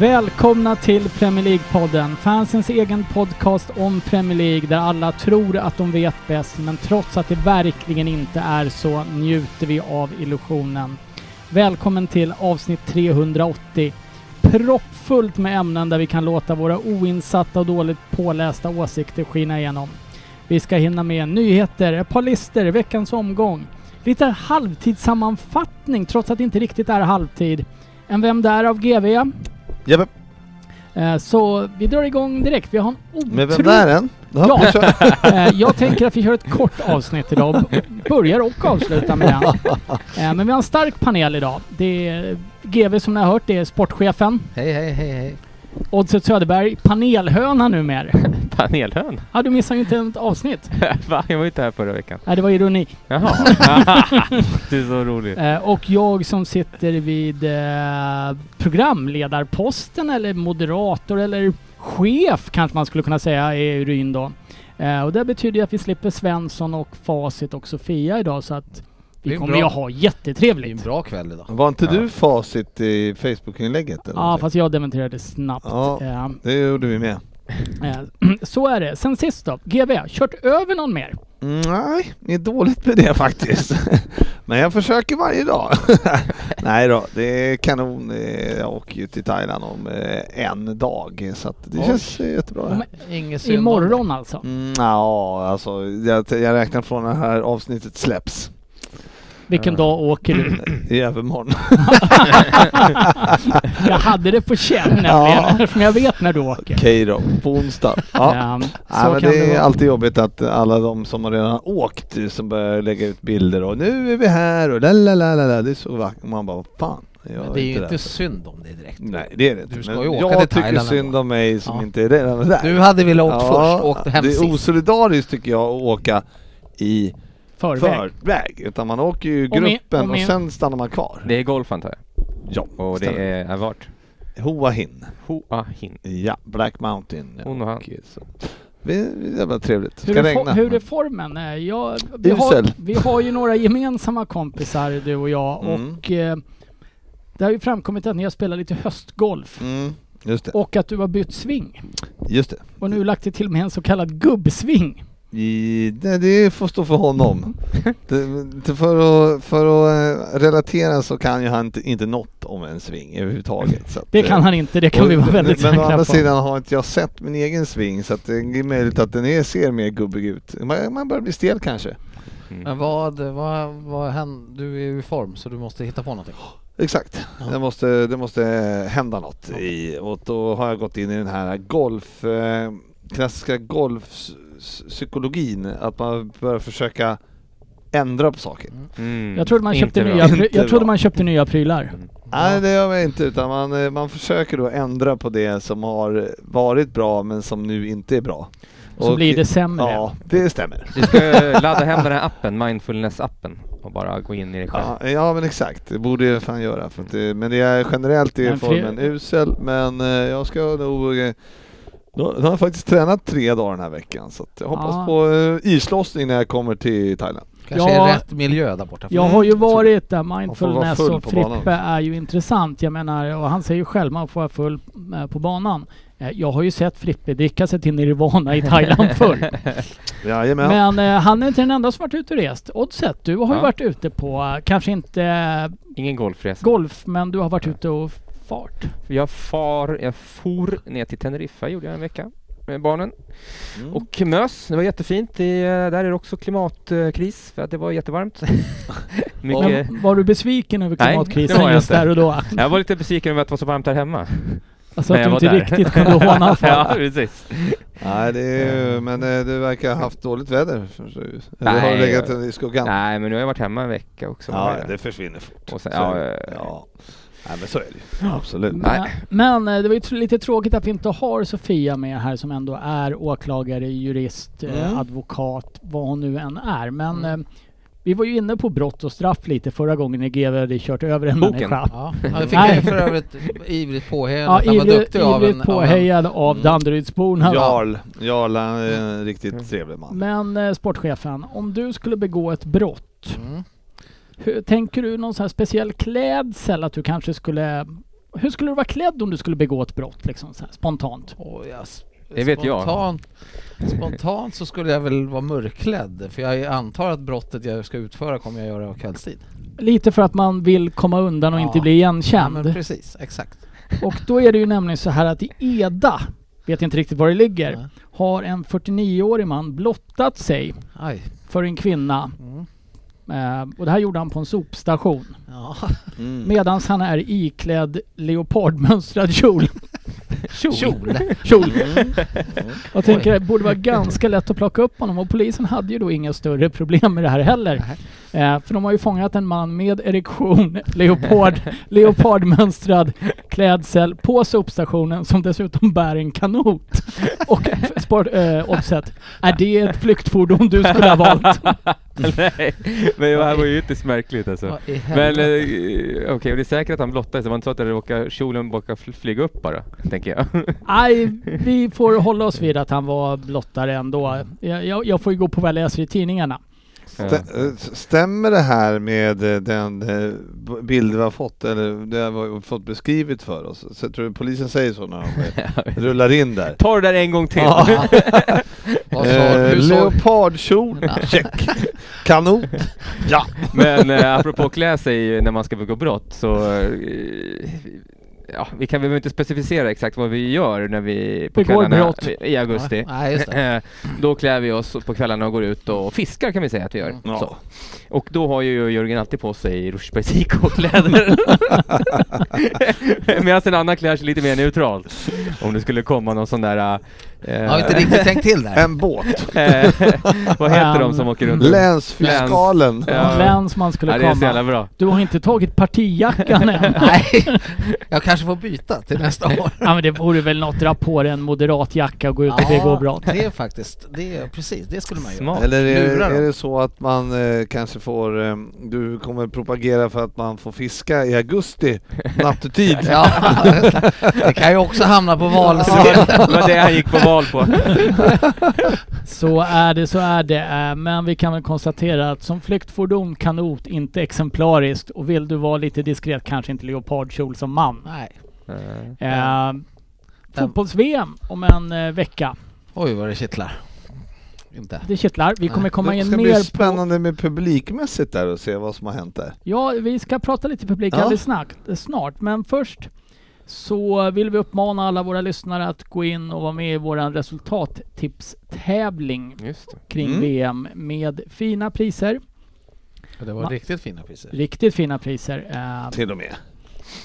Välkomna till Premier League-podden, fansens egen podcast om Premier League där alla tror att de vet bäst men trots att det verkligen inte är så njuter vi av illusionen. Välkommen till avsnitt 380. Proppfullt med ämnen där vi kan låta våra oinsatta och dåligt pålästa åsikter skina igenom. Vi ska hinna med nyheter, ett par listor, veckans omgång, lite halvtidssammanfattning trots att det inte riktigt är halvtid. En Vem där av GV, Japp, Eh, Så vi drar igång direkt. Vi har en men vem otrolig... där än? Ja. Eh, Jag tänker att vi kör ett kort avsnitt idag. Börjar och avslutar med den. Eh, Men vi har en stark panel idag. Det är GV som ni har hört, det är sportchefen. Hej, hej, hej, hej. Oddset Söderberg, panelhöna numera. Panelhön? Ja, du missar ju inte ett avsnitt. Va? Jag var ju inte här förra veckan. Nej, det var ironi. Jaha. du är så rolig. Eh, Och jag som sitter vid eh, programledarposten eller moderator eller chef kanske man skulle kunna säga i Ryn då. Eh, Och det betyder ju att vi slipper Svensson och Facit och Sofia idag så att Det vi kommer bra. ju ha Det är en jättetrevligt. bra kväll idag. Var inte Ja. du facit i Facebook-inlägget? Ja, någonting? fast jag dementerade snabbt. Ja. Eh, Det gjorde vi med. eh, Så är det. Sen sist då, GV, kört över någon mer? Mm, nej, det är dåligt med det faktiskt. Men jag försöker varje dag. nej då, det är kanon. Eh, Jag åker ju till Thailand om eh, en dag så att det Oj. känns eh, jättebra. Imorgon alltså? Mm, ja, alltså jag, jag räknar från när det här avsnittet släpps. Vilken dag åker du? I övermorgon. Jag hade det på känn Ja. nämligen, eftersom jag vet när du åker. Okej då, på onsdag. Ja. Ja, men kan det är vara. alltid jobbigt att alla de som har redan åkt som börjar lägga ut bilder och nu är vi här och lalalala. Det är så vackert. Man bara, fan. Men det är ju där. inte synd om dig direkt. Nej det är det inte. Du ska Men ju åka jag till tycker Thailand synd om mig som Ja. inte är redan är där. Du hade velat åkt Ja, först och åkt hem Det är sist. osolidariskt tycker jag att åka i Förväg. förväg. Utan man åker ju i Och gruppen och och, min- sen stannar man kvar. Det är golf antar jag. Ja, Och det är, är vart? Hoa Hin. Hoa Hin. Ja, Black Mountain. Hon och han. så. Det är jävla trevligt. Hur Ska är, regna. for, hur är formen? Eh, Jag, vi, har, vi har ju några gemensamma kompisar, du och jag, Mm. och eh, det har ju framkommit att ni har spelat lite höstgolf Mm, just det. och att du har bytt sving. Just det. Och nu lagt till till och med en så kallad gubbsving. I, det, det får stå för honom. det, för, att, för att eh, relatera så kan ju han inte, inte något om en sving överhuvudtaget. Så att, Det kan eh, han inte, det kan och- vi vara väldigt Men å andra säkra på. sidan har inte jag sett min egen sving så att det är möjligt att den är, ser mer gubbig ut. Man, man börjar bli stel kanske. Mm. Men vad, vad, vad händer? Du är ju i form så du måste hitta på någonting. Exakt, Ja. det, måste, det måste hända något i och då har jag gått in i den här golf, eh, klassiska golfpsykologin, att man börjar försöka ändra på saker. Mm. Jag trodde man köpte, Inte nya, pry- jag trodde man köpte nya prylar. Mm. Nej det gör man inte utan man, eh, man försöker då ändra på det som har varit bra men som nu inte är bra. Så Och- blir det sämre. Ja, det stämmer. Du ska ladda hem den här appen, mindfulness-appen och bara gå in i dig själv. Ja, ja men exakt, det borde jag fan göra. För att det, men det är generellt Men fler- formen usel men eh, jag ska nog eh, då, då har jag faktiskt tränat tre dagar den här veckan så att jag hoppas Ja. på uh, islossning när jag kommer till Thailand. Kanske Ja. är rätt miljö där borta. Jag har ju varit där, mindfulness och. Frippe är ju intressant. Jag menar, och han säger ju själv, man får vara full eh, på banan. Eh, Jag har ju sett Frippe dricka sig till Nirvana i Thailand förr. Jajamän. Men eh, han är inte den enda som varit ute och rest. Oddset, du har ju Ja. varit ute på, eh, kanske inte eh, Ingen golfresa. golf, men du har varit ute och fart. Jag far, jag for ner till Teneriffa gjorde jag en vecka med barnen. Mm. Och mös, det var jättefint. Det, där är det också klimatkris för att det var jättevarmt. Mycket. Men var du besviken över Nej, klimatkrisen jag just där och då? Jag var lite besviken över att det var så varmt där hemma. Alltså att du var inte där. riktigt kunde håna Ja, fall. precis. Nej, det är ju, men eh, du verkar ha haft dåligt väder. Eller har du Nej, legat i skuggan? Nej, men nu har jag varit hemma en vecka också. Ja, det försvinner fort. Och sen- ja, ja, ja. ja. Nej, men så är det ju. Absolut. Men, Nej. men eh, det var ju lite tråkigt att vi inte har Sofia med här som ändå är åklagare, jurist, eh, Mm. advokat, vad hon nu än är. Men Mm. eh, vi var ju inne på brott och straff lite förra gången när GW hade kört över en Boken. människa. Ja, fick jag för övrigt ivrigt påhejad Ja, var ivrigt, duktig av en... påhejad av Mm. Danderydsborna. Jarl, Jarl är en riktigt trevlig man. Men eh, sportchefen, om du skulle begå ett brott, Mm. Hur, tänker du någon sån här speciell klädsel att du kanske skulle... Hur skulle du vara klädd om du skulle begå ett brott liksom så här, spontant? Åh, ja, s- Det vet jag. spontant, Spontant så skulle jag väl vara mörklädd för jag antar att brottet jag ska utföra kommer jag göra kvällstid. Lite för att man vill komma undan och Ja. inte bli Ja, igenkänd. men precis, exakt. och då är det ju nämligen så här att i Eda, vet inte riktigt var det ligger, Nej. har en 49-årig man blottat sig Aj. för en kvinna. Mm. Eh, och det här gjorde han på en sopstation. Ja. Mm. Medan han är iklädd leopardmönstrad kjol. Kjol. kjol. Mm. Jag tänker det borde vara ganska lätt att plocka upp honom och polisen hade ju då inga större problem med det här heller. Eh, för de har ju fångat en man med erektion, leopard, leopardmönstrad klädsel på sopstationen som dessutom bär en kanot. Och sport, eh, oddset, är det ett flyktfordon du skulle ha valt? Nej, men det här var ju ytterst märkligt alltså. Men eh, okej, och det är säkert att han blottade sig. Inte så att det råkade, kjolen råkade fl- flyga upp bara, tänker jag. Nej, vi får hålla oss vid att han var blottare ändå. Jag, jag, jag får ju gå på vad jag läser i tidningarna. Eh, Stämmer det här med eh, den eh, bild vi har fått, eller det har vi fått beskrivet för oss? Så tror du polisen säger så när de rullar in där? Ta det där en gång till. Ja. Eh, leopardkjol, check. Kanot, ja. Men eh, apropå klä sig när man ska begå brott så eh, Ja, vi kan väl inte specificera exakt vad vi gör när vi på kvällarna i augusti. Nej, just det. Eh, Då klär vi oss på kvällarna och går ut och fiskar kan vi säga att vi gör. Ja. Så. Och då har ju Jörgen alltid på sig Rutschbergs IK-kläder. Medan en annan klär sig lite mer neutralt. Om det skulle komma någon sån där... Eh, Jag har inte riktigt tänkt till där. En båt. eh, vad heter de som åker runt? Länsfiskalen. Ja. Länsman skulle Ja, det är så jävla komma. bra. Du har inte tagit partijackan än. Nej, jag kanske får byta till nästa år. Ja men det vore väl något, dra på dig en moderat jacka och gå ut och begå brott. det är faktiskt, det är precis, det skulle man göra. Eller är, det så att man eh, kanske får, eh, du kommer propagera för att man får fiska i augusti nattetid? Ja, det kan ju också hamna på Ja, valsedeln. det var det han gick på val på. Så är det, så är det. Eh, Men vi kan väl konstatera att som flyktfordon kanot inte exemplariskt och vill du vara lite diskret kanske inte leopardkjol som man. Nej. Eh, Fotbolls-VM om en eh, vecka. Oj vad det kittlar. Inte. Det kittlar. Vi kommer komma det in ska bli mer på... spännande med publikmässigt där och se vad som har hänt där. Ja, vi ska prata lite publik Ja. alldeles snart, snart. Men först så vill vi uppmana alla våra lyssnare att gå in och vara med i våran resultattipstävling kring Mm. VM med fina priser. Det var Ma- riktigt fina priser. Riktigt fina priser. Eh, Till och med.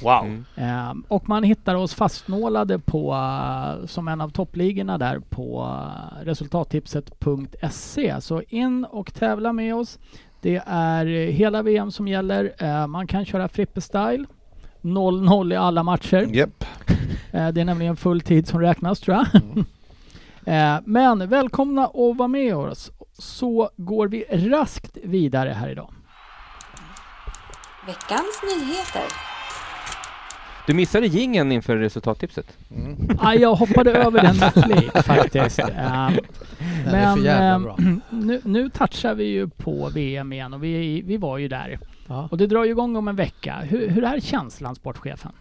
Wow. Mm. Eh, och man hittar oss fastnålade på, eh, som en av toppligorna där på eh, resultattipset.se. Så in och tävla med oss. Det är hela VM som gäller. Eh, man kan köra Frippe-style. 0-0 i alla matcher. Japp. Eh, det är nämligen full tid som räknas tror jag. eh, men välkomna att vara med oss. Så går vi raskt vidare här idag. Veckans nyheter. Du missade gingen inför resultattipset. Mm. Ah, jag hoppade över den med flit faktiskt. Bra. eh, nu, nu touchar vi ju på VM igen och vi, vi var ju där. Ja. Och det drar ju igång om en vecka. Hur, hur är känslan, sportchefen?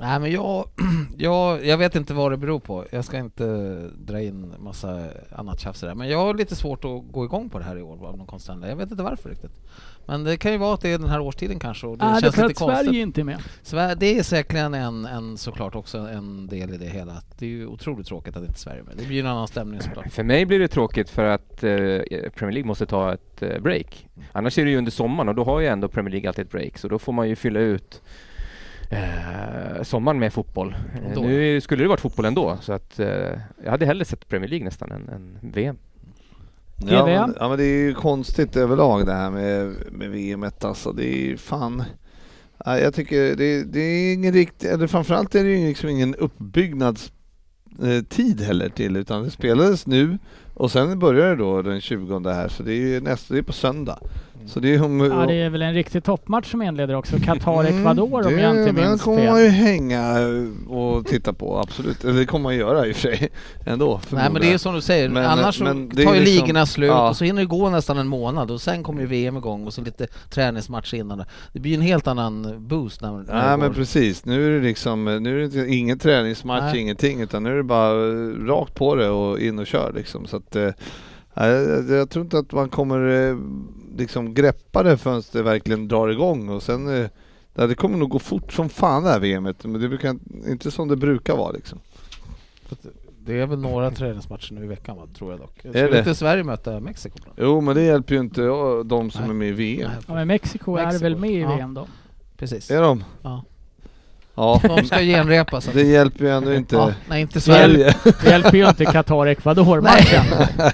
Nej men jag, jag, jag vet inte vad det beror på. Jag ska inte dra in massa annat tjafs där. Men jag har lite svårt att gå igång på det här i år av någon konstig. Jag vet inte varför riktigt. Men det kan ju vara att det är den här årstiden kanske och det det känns för lite att konstigt. Sverige inte är med? Sver- det är säkerligen en, en, såklart också en del i det hela. Det är ju otroligt tråkigt att inte Sverige är med. Det blir ju en annan stämning såklart. För mig blir det tråkigt för att eh, Premier League måste ta ett eh, break. Annars är det ju under sommaren och då har ju ändå Premier League alltid ett break så då får man ju fylla ut eh, sommaren med fotboll. Eh, Då. nu skulle det varit fotboll ändå så att eh, jag hade hellre sett Premier League nästan än, än VM. Ja men, ja men det är ju konstigt överlag det här med, med VM alltså. Det är ju fan... Ja, jag tycker det, det är ingen riktig, eller framförallt är det ju liksom ingen uppbyggnadstid heller till utan det spelades nu och sen börjar det då den 20 här så det är ju nästa, det är på söndag. Så det är om... Ja, det är väl en riktig toppmatch som inleder också. Qatar-Ecuador om Mm, jag inte det- Den minns kommer man ju fel. hänga och titta på, absolut. Eller det kommer man göra i och för sig ändå. Nej men det är ju som du säger, Men- annars så men är tar ju liksom- ligorna slut ja. och så hinner det gå nästan en månad och sen kommer ju VM igång och så lite träningsmatch innan det. Det blir ju en helt annan boost när, när det Nej men går. precis, nu är det liksom, nu är det inte, ingen träningsmatch, Nej. ingenting utan nu är det bara rakt på det och in och kör liksom. Så att, eh, jag, jag tror inte att man kommer eh, liksom greppa det förrän det verkligen drar igång och sen eh, ja, det kommer nog gå fort som fan det här VMet, men det brukar inte som det brukar vara liksom. Det är väl några träningsmatcher nu i veckan va, tror jag dock. Är det? inte Sverige möta Mexiko? då? Jo men det hjälper ju inte de som Nej. är med i VM. Ja, men Mexiko, är Mexiko, väl med i ja. VM då? Precis. Är de? Ja. Ja, De ska genrepa så det hjälper ju ändå inte ja, Nej inte Sverige. Det hjälper ju inte Qatar-Ecuador-matchen.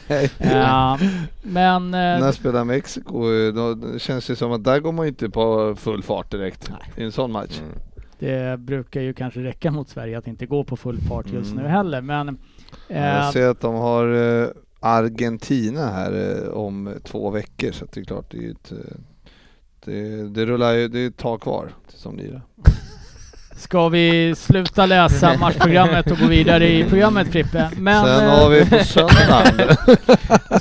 Nej. Ja, men... När eh, spelar Mexiko, eh, då känns det som att där går man ju inte på full fart direkt i en sån match. Mm. Det brukar ju kanske räcka mot Sverige att inte gå på full fart just Mm. nu heller, men... Ja, eh, Jag ser att de har eh, Argentina här eh, om två veckor så det är klart det är ju ett, eh, det, det rullar ju, det är ett tag kvar tills de lirar. Ska vi sluta läsa matchprogrammet och gå vidare i programmet Frippe? Men Sen eh, har vi på söndagen.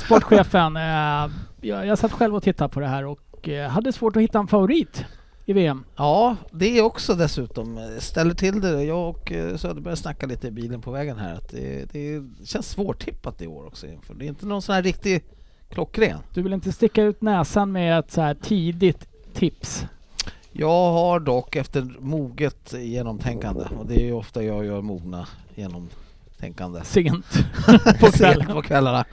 sportchefen, eh, jag, jag satt själv och tittade på det här och eh, hade svårt att hitta en favorit i VM. Ja, det är också dessutom, ställer till det. Jag och Söderberg snackade lite i bilen på vägen här att det, det känns svårtippat i år också inför. Det är inte någon sån här riktig klockren. Du vill inte sticka ut näsan med ett så här tidigt tips? Jag har dock efter moget genomtänkande, och det är ju ofta jag gör mogna genomtänkande Sent på, på kvällen. på kvällarna,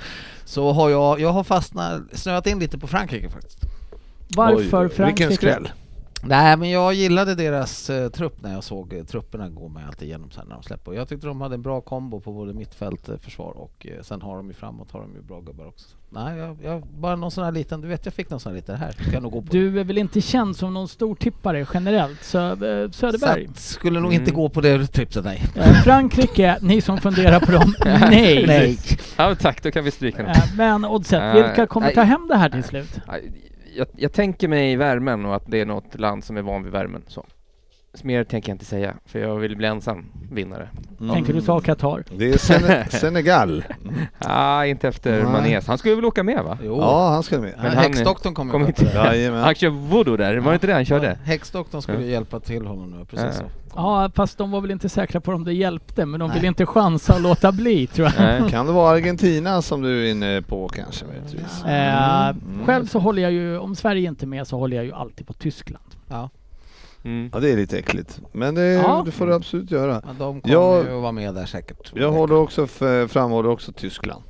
så har jag, jag har fastnat, snöat in lite på Frankrike faktiskt. Varför Oj, Frankrike? Vilken skräll. Nej men jag gillade deras eh, trupp när jag såg eh, trupperna gå med allt igenom sen när de släpper. Jag tyckte de hade en bra kombo på både mittfält, eh, försvar och eh, sen har de ju framåt har de ju bra gubbar också. Nej, jag, jag, bara någon sån här liten, du vet jag fick någon sån här liten här, ska jag nog gå på. Du är väl inte känd som någon stor tippare generellt? Sö eh, Söderberg? Så att, skulle nog Mm. inte gå på det tipset nej. Eh, Frankrike, ni som funderar på dem, nej. Nej. Ja tack, då kan vi stryka den. Eh, Men oddset, Eh, vilka kommer ta hem det här till slut? Jag, jag tänker mig värmen och att det är något land som är van vid värmen. Så. Mer tänker jag inte säga, för jag vill bli ensam vinnare. Mm. Tänker du ta Qatar? Det är Sen- Senegal. Ah, inte efter Nej. Manes. Han skulle väl åka med va? Jo. Ja, han ska med. Ja, Men han- Häxdoktorn kommer kom inte. Jajamän. Han kör voodoo där, var det inte det han körde? Ja, Häxdoktorn skulle Ja. hjälpa till honom nu, precis Ja. så. Ja, fast de var väl inte säkra på om det hjälpte, men de Nej. ville inte chansa och låta bli tror jag. Nej. Kan det vara Argentina som du är inne på kanske möjligtvis? Eh, Mm. Själv så håller jag ju, om Sverige inte är med så håller jag ju alltid på Tyskland. Ja, Mm. Ja det är lite äckligt. Men det, Ja. det får du absolut göra. men de kommer Jag- ju att vara med där säkert. Jag håller också framhåller också Tyskland.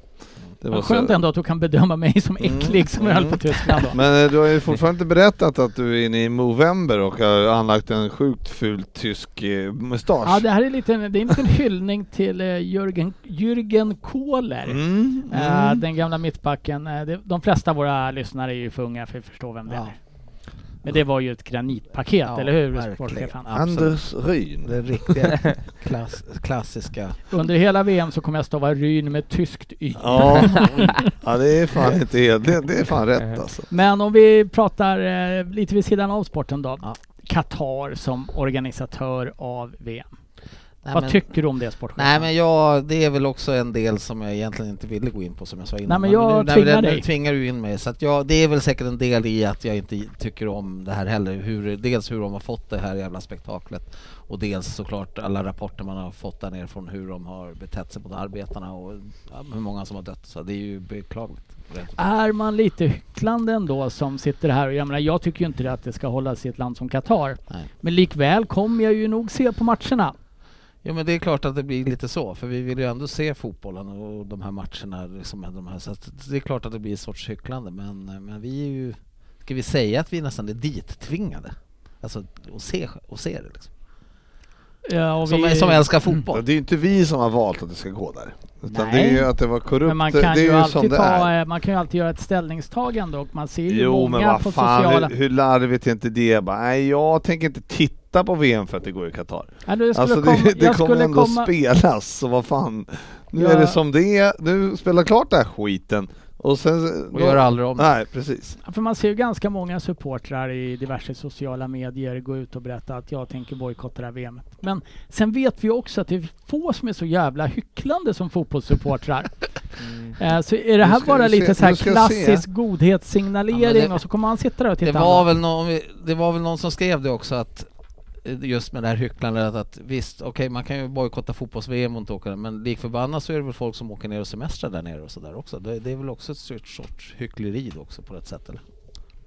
Det så- skönt ändå att du kan bedöma mig som Mm. äcklig som jag höll på Tyskland då. Men eh, du har ju fortfarande inte berättat att du är inne i Movember och har anlagt en sjukt ful tysk eh, mustasch. Ja, det här är, lite, det är en liten hyllning till eh, Jürgen, Jürgen Kohler. Mm, Eh, mm. den gamla mittbacken. De flesta av våra lyssnare är ju för unga för att förstå vem det Ja. är. Men det var ju ett granitpaket, Ja, eller hur? sportchefen? Anders Ryn. Den riktiga klass, klassiska. Under hela VM så kommer jag stava Ryn med tyskt Y. Ja. ja, det är fan inte helt, det, det är fan rätt alltså. Men om vi pratar eh, lite vid sidan av sporten då. Ja. Qatar som organisatör av VM. Nej, Vad men- tycker du om det sportchefen? Nej men jag, det är väl också en del som jag egentligen inte ville gå in på som jag sa innan. Nej, men jag nu, när tvingar vi- dig. Nu tvingar du in mig. Så att jag, det är väl säkert en del i att jag inte tycker om det här heller. Hur, dels hur de har fått det här jävla spektaklet och dels såklart alla rapporter man har fått där nere från hur de har betett sig mot arbetarna och hur många som har dött. Så det är ju beklagligt. Är man lite hycklande ändå som sitter här och jag menar, jag tycker ju inte att det ska hållas i ett land som Qatar. Nej. Men likväl kommer jag ju nog se på matcherna. Jo men det är klart att det blir lite så, för vi vill ju ändå se fotbollen och de här matcherna. Liksom, de här, så att det är klart att det blir en sorts hycklande, men, men vi är ju... Ska vi säga att vi nästan är dit tvingade? Alltså att se, att se det liksom. Ja, och Som, vi- som älskar fotboll. Det är ju inte vi som har valt att det ska gå där. Utan Nej. det är ju att det var korrupt. Men man kan, det är ju ju som alltid det ta, är. eh, man kan ju alltid göra ett ställningstagande och man ser ju Jo men många vad på fan, sociala... hur, hur larvigt är inte det? Bara, nej jag tänker inte titta på VM för att det går i Qatar. Ja, det Alltså komma, det, det kommer ändå komma, spelas, så vad fan. Nu Ja. är det som det är, nu spelar klart den här skiten. Och sen... Och gör aldrig om det. Nej precis. För man ser ju ganska många supportrar i diverse sociala medier gå ut och berätta att jag tänker bojkotta det här VMet. Men sen vet vi också att det är få som är så jävla hycklande som fotbollssupportrar. Eh, så är det här bara lite se- så här klassisk se. godhetssignalering Ja, det- och så kommer man sitta där och titta Det var, andra. väl någon, det var väl någon som skrev det också att just med det här hycklandet att visst, okej man kan ju bojkotta fotbolls-VM och inte åka men lik förbannat så är det väl folk som åker ner och semestrar där nere och sådär också. Det, det är väl också ett sorts, hyckleri också på ett sätt eller?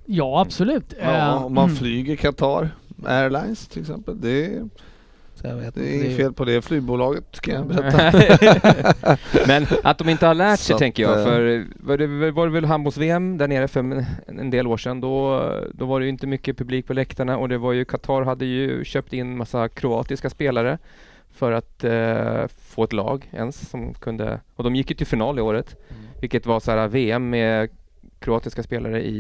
Ja, absolut. Ja, Eh, om man mm. flyger Qatar Airlines till exempel. Det jag vet det är inget fel på det flygbolaget kan jag berätta. Men att de inte har lärt sig Så tänker jag, att, för var det var det väl handbolls-VM där nere för en- en del år sedan, då, då var det ju inte mycket publik på läktarna och det var ju, Qatar hade ju köpt in massa kroatiska spelare för att eh, få ett lag ens som kunde, och de gick ju till final i året, vilket var så här VM med kroatiska spelare i,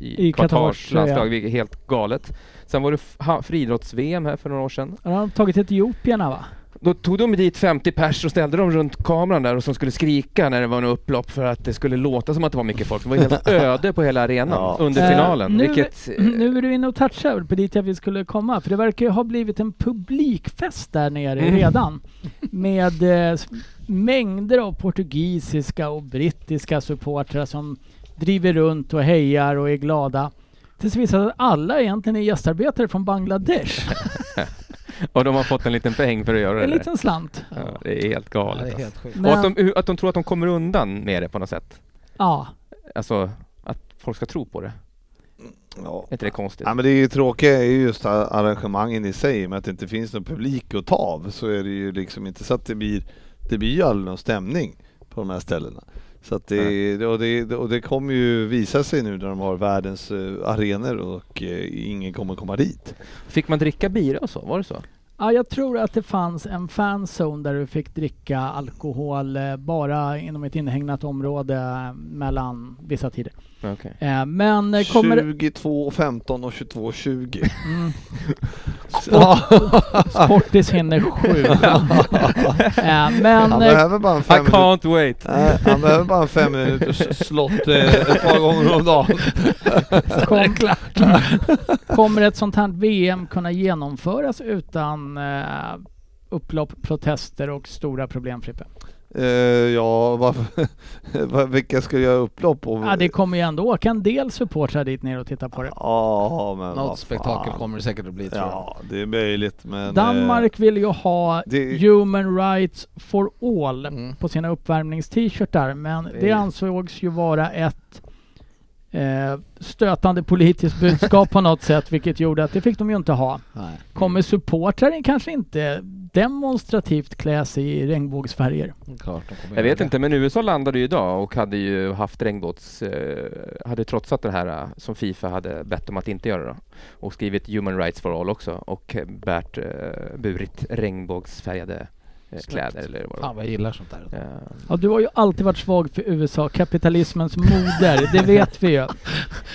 i, I Qatars landslag, vilket är helt galet. Sen var det friidrotts-VM här för några år sedan. Har de tagit etiopierna va? Då tog de dit 50 pers och ställde dem runt kameran där och som skulle skrika när det var en upplopp för att det skulle låta som att det var mycket folk. Det var helt öde på hela arenan Ja. under Eh, finalen. nu- vilket, eh, Nu är du inne och touchar på dit jag vi skulle komma, för det verkar ju ha blivit en publikfest där nere Mm. redan. Med eh, mängder av portugisiska och brittiska supportrar som driver runt och hejar och är glada. Tills det visar att alla egentligen är gästarbetare från Bangladesh. och de har fått en liten peng för att göra En det. liten slant. Ja, det är helt Ja, galet. det är alltså. helt sjukt. Och att de, att de tror att de kommer undan med det på något sätt. ja, Alltså att folk ska tro på det. Ja. Är inte det konstigt? Ja men det är ju tråkiga är ju just arrangemangen i sig med att det inte finns någon publik att ta av så är det ju liksom inte så att det blir det blir ju aldrig någon stämning på de här ställena. Så att det, och, det, och det kommer ju visa sig nu när de har världens eh, arenor och eh, ingen kommer komma dit. Fick man dricka bira och så? Var det så? ja, jag tror att det fanns en fanzone där du fick dricka alkohol eh, bara inom ett inhägnat område mellan vissa tider. Okej. Eh, Men eh, kommer... 22, 15 och 22, 20. Mm. Sport, Sportis hinner sju. Eh, Men Han eh, behöver bara en I fem minuter. can't wait! Nej, han behöver bara en fem minuters slott eh, ett par gånger om dagen. kom, kommer ett sånt här VM kunna genomföras utan upplopp, protester och stora problem Frippe? Eh, ja, varför, vad- vilka ska göra upplopp? Och, Ja, det kommer ju ändå åka en del supportrar dit ner och titta på det. Ja, men Något spektakel fan. kommer det säkert att bli tror jag. Ja, det är möjligt men... Danmark vill ju ha det- Human Rights for All Mm. på sina uppvärmnings-t-shirtar men det, Det ansågs ju vara ett eh, stötande politiskt budskap på något sätt vilket gjorde att det fick de ju inte ha. Nej. Kommer supportrar kanske inte demonstrativt klä sig i regnbågsfärger? Klart, Jag vet inte, men USA landade ju idag och hade ju haft regnbåts... Eh, hade trotsat det här eh, som Fifa hade bett om att inte göra då. Och skrivit Human Rights for All också och eh, bärt, eh, burit regnbågsfärgade. Kläder eller vad det Fan vad jag gillar sånt där. Eh, Ja, du har ju alltid varit svag för USA, kapitalismens moder, det vet vi ju.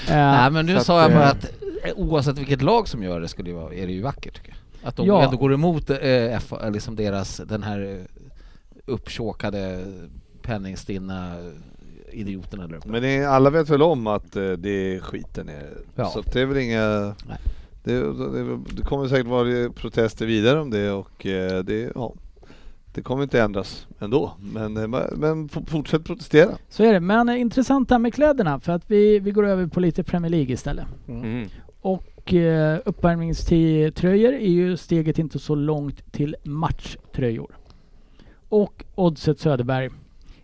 Eh, Nej men nu sa jag eh, bara att eh, oavsett vilket lag som gör det skulle ju vara, är det ju vackert tycker jag. Att de Ja. ändå går emot eh, F, eh, liksom deras, den här eh, upptjåkade penningstinna eh, idioterna där uppe. Men det, alla vet väl om att eh, det är skiten är. Ja. Så att det är väl inga... Nej. Det, det, det kommer säkert vara protester vidare om det och eh, det, ja, det kommer inte ändras ändå. Men, eh, men fortsätt protestera. Så är det, men eh, intressant här med kläderna för att vi, vi går över på lite Premier League istället. mm. Och eh, uppvärmningströjor är ju steget inte så långt till matchtröjor. Och Oddset Söderberg.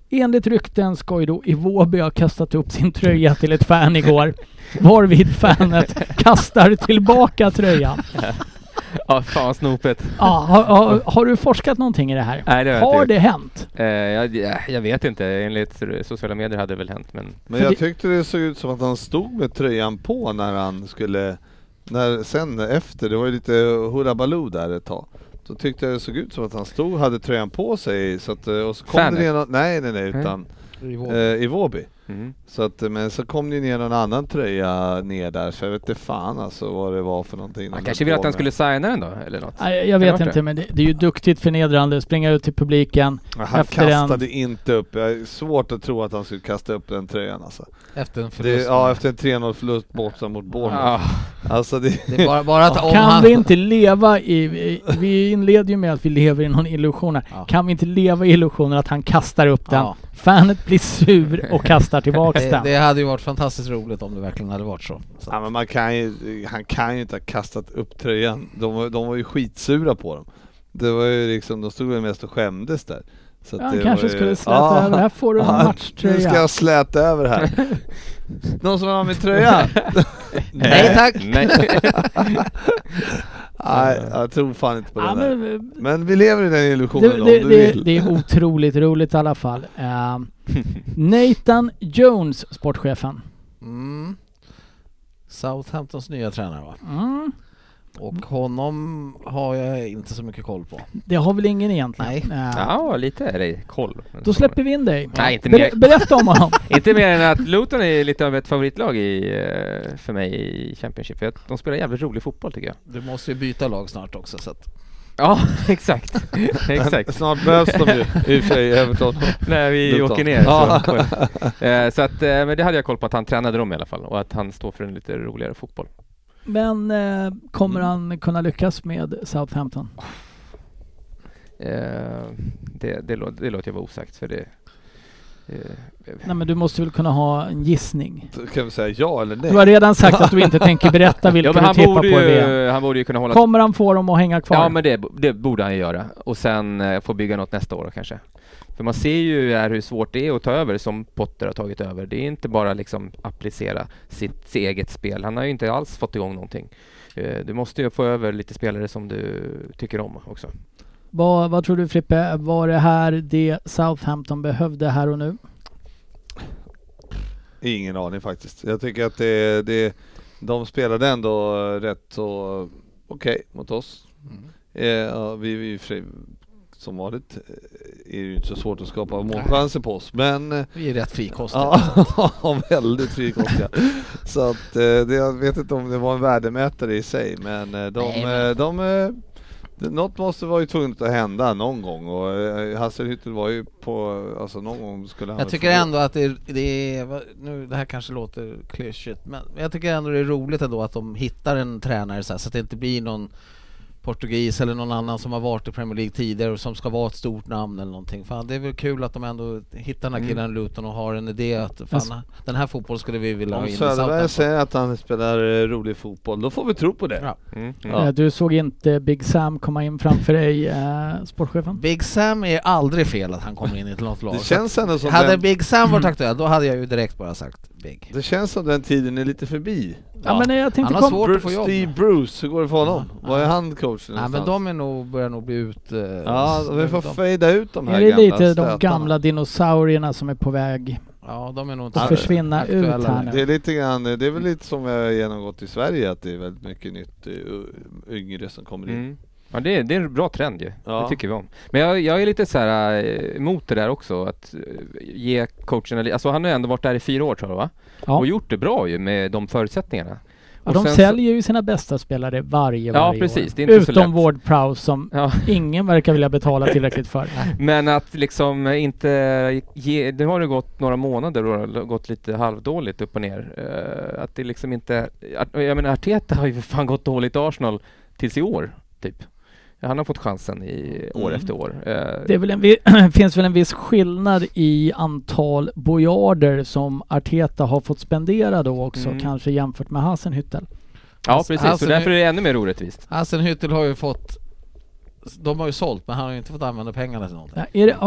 Enligt rykten ska ju då Iwobi ha kastat upp sin tröja till ett fan igår. Varvid fanet kastar tillbaka tröjan. Ja, fan snopet. Ja, har, har, har du forskat någonting i det här? Nej, det har Har det hänt? Eh, jag, jag vet inte, enligt sociala medier hade det väl hänt men... Men jag det- tyckte det såg ut som att han stod med tröjan på när han skulle, när, sen efter, det var ju lite hurra baloo där ett tag. då tyckte jag det såg ut som att han stod hade tröjan på sig. Så att, eh, och så kom Fanet? det någon, nej nej nej, utan I vår. eh, i Vårby. Mm. Så att, eh, men så kom det ju ner någon annan tröja ner där, så jag vet inte fan alltså vad det var för någonting. Han kanske höll vill på att han skulle signa den då, eller något? Nej, jag det vet inte, det? men det, det är ju duktigt förnedrande. Springa ut till publiken. Ja, Han efter en- kastade inte upp, jag är svårt att tro att han skulle kasta upp den tröjan alltså. Efter en Det, förlust. ja, efter en 3-0 förlust borta mot Bournemouth. Ja. Alltså det... Det är bara, bara att om Kan han... vi inte leva i... i- Vi inleder ju med att vi lever i någon illusion här. Ja. Kan vi inte leva i illusionen att han kastar upp den? Ja. Fanet blir sur och kastar tillbaks Det, den. det hade ju varit fantastiskt roligt om det verkligen hade varit så. så. Ja, men man kan ju, han kan ju inte ha kastat upp tröjan. De, var- de var ju skitsura på dem. Det var ju liksom, de stod väl mest och skämdes där. Så att Ja, det han kanske ju- skulle släta Ja. över. Här får du en Ja, Nu ska matchtröja. jag släta över här. Någon som vill ha min tröja? Nej tack! Nej. Nej, jag tror fan inte på Ja, den där. men, Men vi lever i den illusionen det, om det, du det, vill. det är otroligt roligt i alla fall. Ehm, Nathan Jones, sportchefen. Mm. Southamptons nya tränare va? Mm. Och honom har jag inte så mycket koll på. Det har väl ingen egentligen? Nej. Ja, lite är det koll. Då släpper vi in dig. Nej, inte Ber- mer. berätta om honom. Inte mer än att Luton är lite av ett favoritlag i, eh, för mig i Championship. För att de spelar jävligt rolig fotboll tycker jag. Du måste ju byta lag snart också så att... Ja, exakt. exakt. Snart möts de ju i och för sig, Everton. När vi Luton. åker ner. Så, eh, så att, eh, men det hade jag koll på att han tränade dem i alla fall och att han står för en lite roligare fotboll. Men eh, kommer Mm. han kunna lyckas med Southampton? Eh, det, det, lå- det låter jag vara osagt för det... Eh, Nej men du måste väl kunna ha en gissning? Kan vi säga ja eller nej? Du har redan sagt att du inte tänker berätta vilka ja, du tippar på ju, han borde ju kunna hålla... Kommer han få dem att hänga kvar? Ja men det, det borde han ju göra och sen eh, få bygga något nästa år kanske. För man ser ju här hur svårt det är att ta över som Potter har tagit över. Det är inte bara liksom applicera sitt, sitt eget spel. Han har ju inte alls fått igång någonting. Eh, Du måste ju få över lite spelare som du tycker om också. Vad, vad tror du Frippe, var det här det Southampton behövde här och nu? Ingen aning faktiskt. Jag tycker att det, det, de spelade ändå rätt så okej mot oss. Eh, ja, vi, vi fri- som vanligt eh, är det ju inte så svårt att skapa målchanser på oss, men eh, Vi är rätt frikostiga. Ja, väldigt frikostiga. Så att eh, det, jag vet inte om det var en värdemätare i sig, men de, Nej, men- de, något måste vara ju tvunget att hända någon gång och Hasselhüttel var ju på, alltså någon gång skulle han Jag tycker ändå att det, det är, nu det här kanske låter klyschigt, men jag tycker ändå det är roligt ändå att de hittar en tränare så, här, så att det inte blir någon portugis eller någon annan som har varit i Premier League tidigare och som ska vara ett stort namn eller någonting. Fan, det är väl kul att de ändå hittar den här killen i Luton och har en idé att fan, den här fotbollen skulle vi vilja ha in Söderberg säger att han spelar eh, rolig fotboll, då får vi tro på det. Ja. Mm. Ja. Eh, Du såg inte Big Sam komma in framför dig, eh, sportchefen? Big Sam är aldrig fel att han kommer in i ett något lag. Det känns ändå som hade den, Big Sam varit aktuell, då hade jag ju direkt bara sagt Big. det känns som den tiden är lite förbi. Ja, men jag tänkte Han har kom, svårt att Bruce, få jobb. Steve Bruce, hur går det för honom? Ja, Var är ja. han coach Nej men någonstans? de är nog, börjar nog bli ut... eh, Ja, vi får de- fejda ut de här är det gamla lite de stötarna. gamla dinosaurierna som är på väg Ja, de är nog inte att Ja, försvinna ut här nu? Det är lite grann, det är väl lite som vi har genomgått i Sverige att det är väldigt mycket nytt eh, yngre som kommer in. Mm. Ja det är, det är en bra trend ju. Ja. Det tycker vi om. Men jag, jag är lite så här eh, emot det där också att eh, ge coachen, li- alltså han har ju ändå varit där i fyra år tror jag va? Ja. Och gjort det bra ju med de förutsättningarna. Ja, Och de säljer ju sina bästa spelare varje, Ja, varje precis. år. Utom. Ward Prowse som Ja. ingen verkar vilja betala tillräckligt för. Men att liksom inte ge, det har det gått några månader och det har gått lite halvdåligt upp och ner. Eh, att det liksom inte, jag menar Arteta har ju för fan gått dåligt i Arsenal tills i år, typ. Han har fått chansen i år Mm. efter år. Eh, Det är väl en, finns väl en viss skillnad i antal bojarder som Arteta har fått spendera då också, Mm. kanske jämfört med Hasenhüttel. ja precis, så alltså, därför är det ännu mer orättvist. Hasenhüttel har ju fått... De har ju sålt, men han har ju inte fått använda pengarna till någonting. Ja, Är det,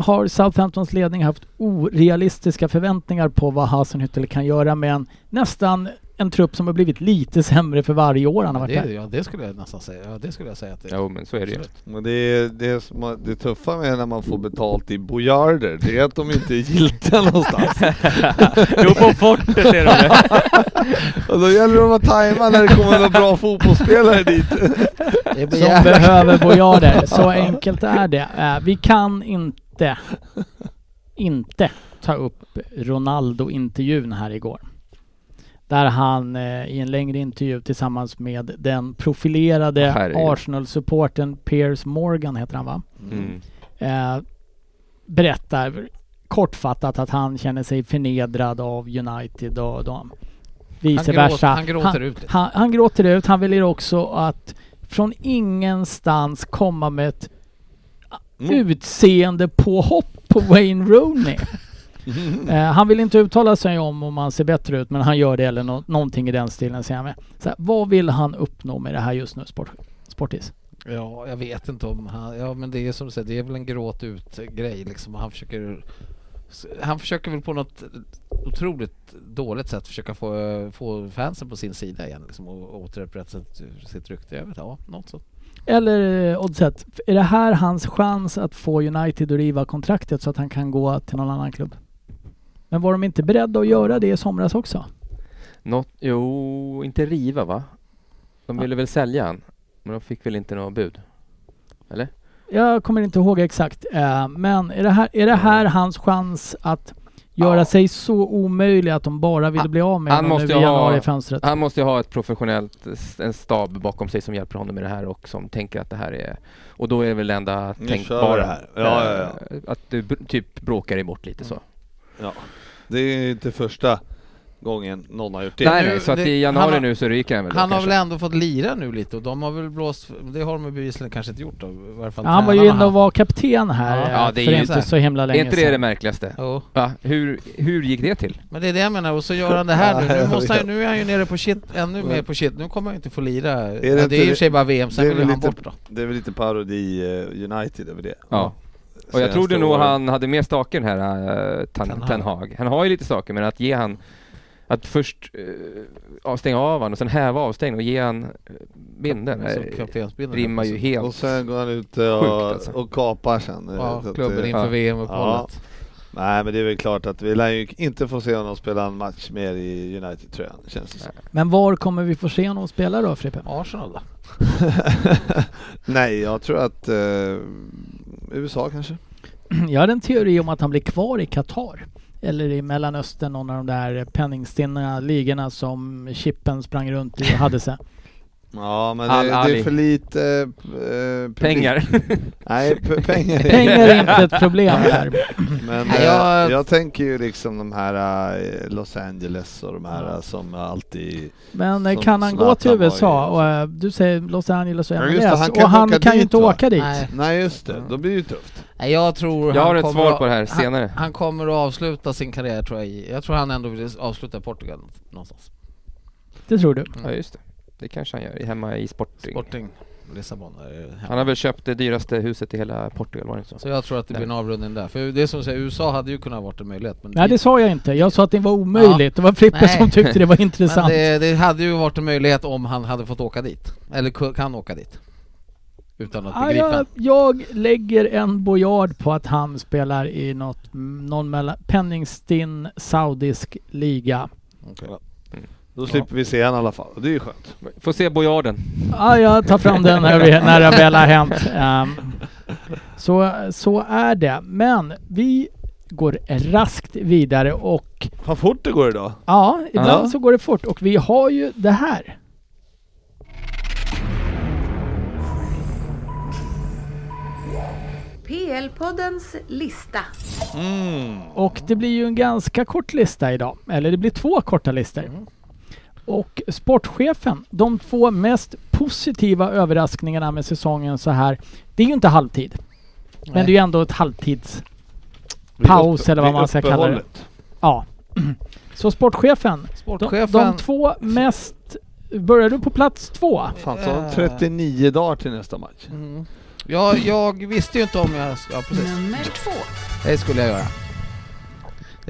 har Southamptons ledning haft orealistiska förväntningar på vad Hasenhüttel kan göra med en nästan en trupp som har blivit lite sämre för varje år han har varit det, där. ja, det skulle jag nästan säga. Ja, det skulle jag säga att det Jo, men så är det ju. Men det, är, det, är som det tuffa med när man får betalt i bojarder, det är att de inte är giltiga någonstans. jo, på fortet är de det. Och då gäller det att tajma när det kommer några bra fotbollsspelare dit. Som jävla- behöver bojarder. Så enkelt är det. Eh, vi kan inte, inte ta upp Ronaldo-intervjun här igår. Där han eh, i en längre intervju tillsammans med den profilerade. Arsenal-supporten Piers Morgan, heter han va? Mm. Eh, berättar kortfattat att han känner sig förnedrad av United och de vice han, versa. gråter, han gråter ut lite. Han, han gråter ut. Han vill också att från ingenstans komma med ett Mm. utseende påhopp på Wayne Rooney. Eh, han vill inte uttala sig om om han ser bättre ut men han gör det eller nå- någonting i den stilen säger han med. Så här, vad vill han uppnå med det här just nu, sport, Sportis? Ja, jag vet inte om han... Ja, men det är som du säger, det är väl en gråt ut-grej liksom. Han försöker... Han försöker väl på något otroligt dåligt sätt försöka få, få fansen på sin sida igen liksom, och återupprätta sitt, sitt rykte. Jag vet ja, något så. Eller eh, Oddset, är det här hans chans att få United att riva kontraktet så att han kan gå till någon annan klubb? Men var de inte beredda att göra det i somras också? Något, jo, inte riva va? De ville väl sälja han, men de fick väl inte något bud? Eller? Jag kommer inte ihåg exakt. eh, Men är det här, är det här hans chans att göra Ja. sig så omöjlig att de bara ville bli av med Han honom nu i januarifönstret? Han måste ju ha ett professionellt, en stab bakom sig som hjälper honom med det här och som tänker att det här är... Och då är det väl det enda Nu tänkbara. här. Ja, ja, ja. eh, Att du typ bråkar bort lite så. Ja. Det är ju inte första gången någon har gjort det. Nej, nu- nej, så att det- i januari har- nu så ryker han väl då Han har kanske. väl ändå fått lira nu lite och de har väl blåst... Det har de ju bevisligen kanske inte gjort då. I varje fall Ja, han var ju inne och var kapten här Ja, det är för ju inte så så himla Är länge inte det det sedan. märkligaste? Jo. Va? Hur, hur gick det till? Men det är det jag menar och så gör han det här nu. Nu, måste han, nu är han ju nere på shit, ännu mer på shit. Nu kommer han ju inte få lira. det ja, det är i och det- för sig bara VM, sen det är vill ju han lite- bort då. Det är väl lite parodi eh, United över det. Ja. Och jag trodde nog åren. han hade mer staker den här uh, Ten ten, Hag. ten Hag. Han har ju lite saker men att ge han att först uh, stänga av han och sen häva avstängning och ge han uh, binden Som eh, kaptensbindeln. rimmar ju helt. Och sen går han ut och, Sjukt, alltså. och kapar sen. eh, Ja, klubben eh, inför ja. VM-uppehållet. Nej men det är väl klart att vi lär ju inte få se honom spela en match mer i United-tröjan, känns det som. Men var kommer vi få se honom spela då, Frippe? Arsenal då? Nej, jag tror att eh, USA kanske. Jag hade en teori om att han blir kvar i Qatar. Eller i Mellanöstern, någon av de där penningstinna ligorna som Chippen sprang runt i och hade sig. Ja men det, det är för lite eh. Pengar. Nej, pengar. Pengar är inte ett problem här. Men Nej, eh, jag- jag... tänker ju liksom de här eh, Los Angeles och de här Ja. eh, som alltid... Men eh, Som kan han gå till USA ju- och eh, du säger Los Angeles och Ja, MLS just det, han kan och inte han kan ju inte va? åka dit. Nej. Nej just det, då blir det ju tufft. Nej, jag tror Jag har ett svar på det här han- senare. Han kommer att avsluta sin karriär tror jag jag tror han ändå vill avsluta i Portugal någonstans. Det tror du? Ja just det. Det kanske han gör hemma i Sporting. Sporting, Lissabon. är hemma. Han har väl köpt det dyraste huset i hela Portugal var det så? Så jag tror att det blir en avrundning där. För det är som du säger, USA hade ju kunnat varit en möjlighet. Men Nej det sa jag inte. Jag sa att det var omöjligt. Det var Frippe Nej. som tyckte det var men intressant. det, det hade ju varit en möjlighet om han hade fått åka dit. Eller kan åka dit. Utan att Ja, bli jag, gripen. jag lägger en bojard på att han spelar i något, någon mellan, penningstinn saudisk liga. Okej. Då slipper vi se han i alla fall, det är ju skönt. Får se bojarden. Ja, jag tar fram den när, vi, när det väl har hänt. Ehm, så, så är det. Men vi går raskt vidare och Vad fort det går idag. ja, ibland Ja. så går det fort. Och vi har ju det här. PL-poddens lista. Mm. Och det blir ju en ganska kort lista idag. Eller det blir två korta listor. Mm. Och sportchefen, de två mest positiva överraskningarna med säsongen så här. Det är ju inte halvtid. Men det är ju ändå ett halvtids... Paus eller vad man ska kalla det. Ja. Så sportchefen, de, Sportchefen... de två mest... Börjar du på plats två? Fan, så har de Eh. 39 dagar till nästa match. Mm. Ja, jag visste ju inte om jag... Ja, precis. Nummer två. Det skulle jag göra.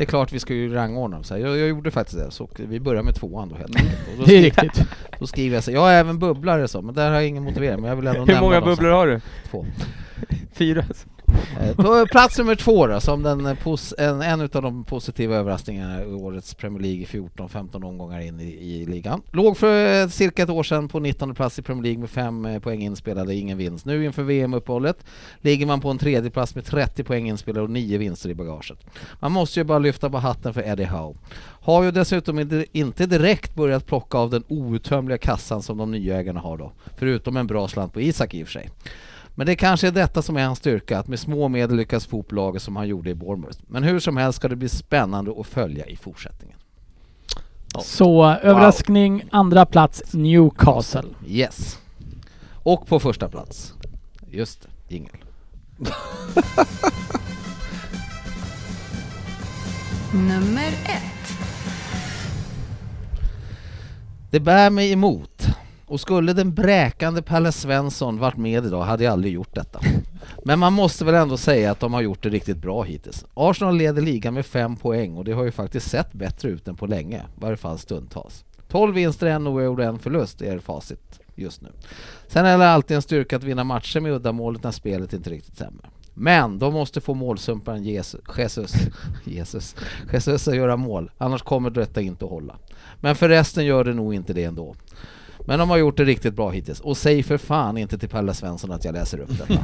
Det är klart vi ska ju rangordna dem. Så här. Jag, jag gjorde faktiskt det, så vi börjar med tvåan då helt enkelt. Och då, Det är riktigt. då skriver jag så jag är även bubblare så, men där har jag ingen motivering. Men jag vill ändå Hur nämna många dem bubblor har du? Två. Fyra? Eh, på plats nummer två då, som den eh, pos- en, en av de positiva överraskningarna i årets Premier League 14-15 omgångar in i, i ligan. Låg för eh, cirka ett år sedan på 19 plats i Premier League med fem poäng inspelade, ingen vinst. Nu inför VM-uppehållet ligger man på en tredje plats med 30 poäng inspelade och nio vinster i bagaget. Man måste ju bara lyfta på hatten för Eddie Howe. Har ju dessutom inte direkt börjat plocka av den outtömliga kassan som de nya ägarna har då, förutom en bra slant på Isak i och för sig. Men det kanske är detta som är hans styrka, att med små medel lyckas få upp laget som han gjorde i Bournemouth. Men hur som helst ska det bli spännande att följa i fortsättningen. Så överraskning, andra plats Newcastle. Yes. Och på första plats, just det, Ingel. Nummer ett. Det bär mig emot. Och skulle den bräkande Pelle Svensson varit med idag hade jag aldrig gjort detta. Men man måste väl ändå säga att de har gjort det riktigt bra hittills. Arsenal leder ligan med fem poäng och det har ju faktiskt sett bättre ut än på länge, i varje fall stundtals. 12 vinster, en oavgjord och en förlust är facit just nu. Sen är det alltid en styrka att vinna matcher med uddamålet när spelet inte riktigt stämmer. Men de måste få målsumparen Jesus, Jesus, Jesus, Jesus att göra mål, annars kommer detta inte att hålla. Men förresten gör det nog inte det ändå. Men de har gjort det riktigt bra hittills. Och säg för fan inte till Pelle Svensson att jag läser upp detta.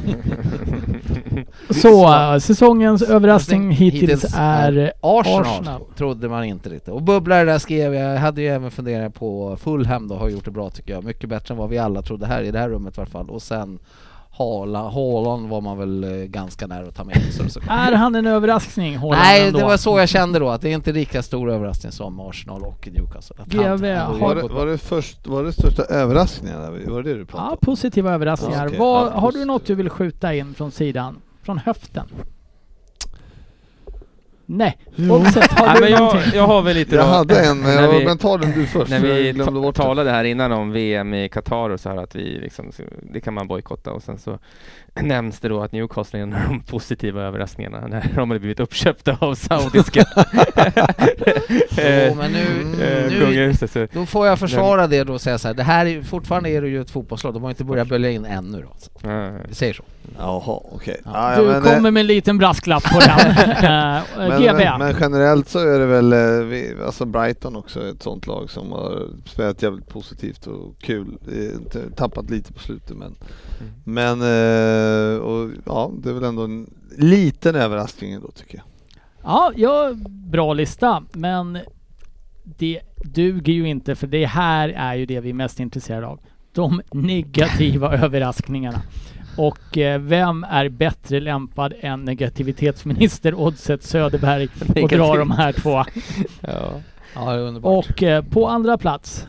Så äh, säsongens överraskning hittills är Arsenal, Arsenal. trodde man inte riktigt. Och bubblare där skrev jag, jag hade ju även funderat på Fulham då, har gjort det bra tycker jag. Mycket bättre än vad vi alla trodde här i det här rummet i alla fall. Och sen Haaland, Haaland var man väl eh, ganska nära att ta med. Så, så. Är han en överraskning? Haaland, Nej, ändå? det var så jag kände då, att det är inte lika stor överraskning som Arsenal och Newcastle. Att GV han- har- Var det, var det, först, var det största överraskningarna? Var det det du pratade Ja, om? positiva överraskningar. Ja. Vad, Ja, har du något du vill skjuta in från sidan? Från höften? Nej. Oddset, har Nej, du men jag, någonting? jag har väl lite Jag då- hade en, men, när jag, vi- men ta den du först. När jag vi ta- talade här innan om VM i Qatar och så här att vi liksom, det kan man bojkotta och sen så nämns det då att Newcastle är en av de positiva överraskningarna när de har blivit uppköpta av saudiska Jo, men nu, eh, nu Då får jag försvara det då och säga så här, det här är, fortfarande är det ju ett fotbollslag, de har inte börjat bölja in ännu då. Så eh, Vi säger så. Jaha, okej. Ja. Ja, ja, Du men, kommer eh, med en liten brasklapp på den. Eh, men, GB. men, men generellt så är det väl, vi, alltså Brighton också ett sånt lag som har spelat jävligt positivt och kul. Tappat lite på slutet men, men eh, och, ja, det är väl ändå en liten överraskning ändå tycker jag. Ja, ja, bra lista. Men det duger ju inte för det här är ju det vi är mest intresserade av. De negativa överraskningarna. Och eh, vem är bättre lämpad än negativitetsminister Oddset Söderberg och dra de här två? ja. Ja, det är underbart. Och eh, på andra plats,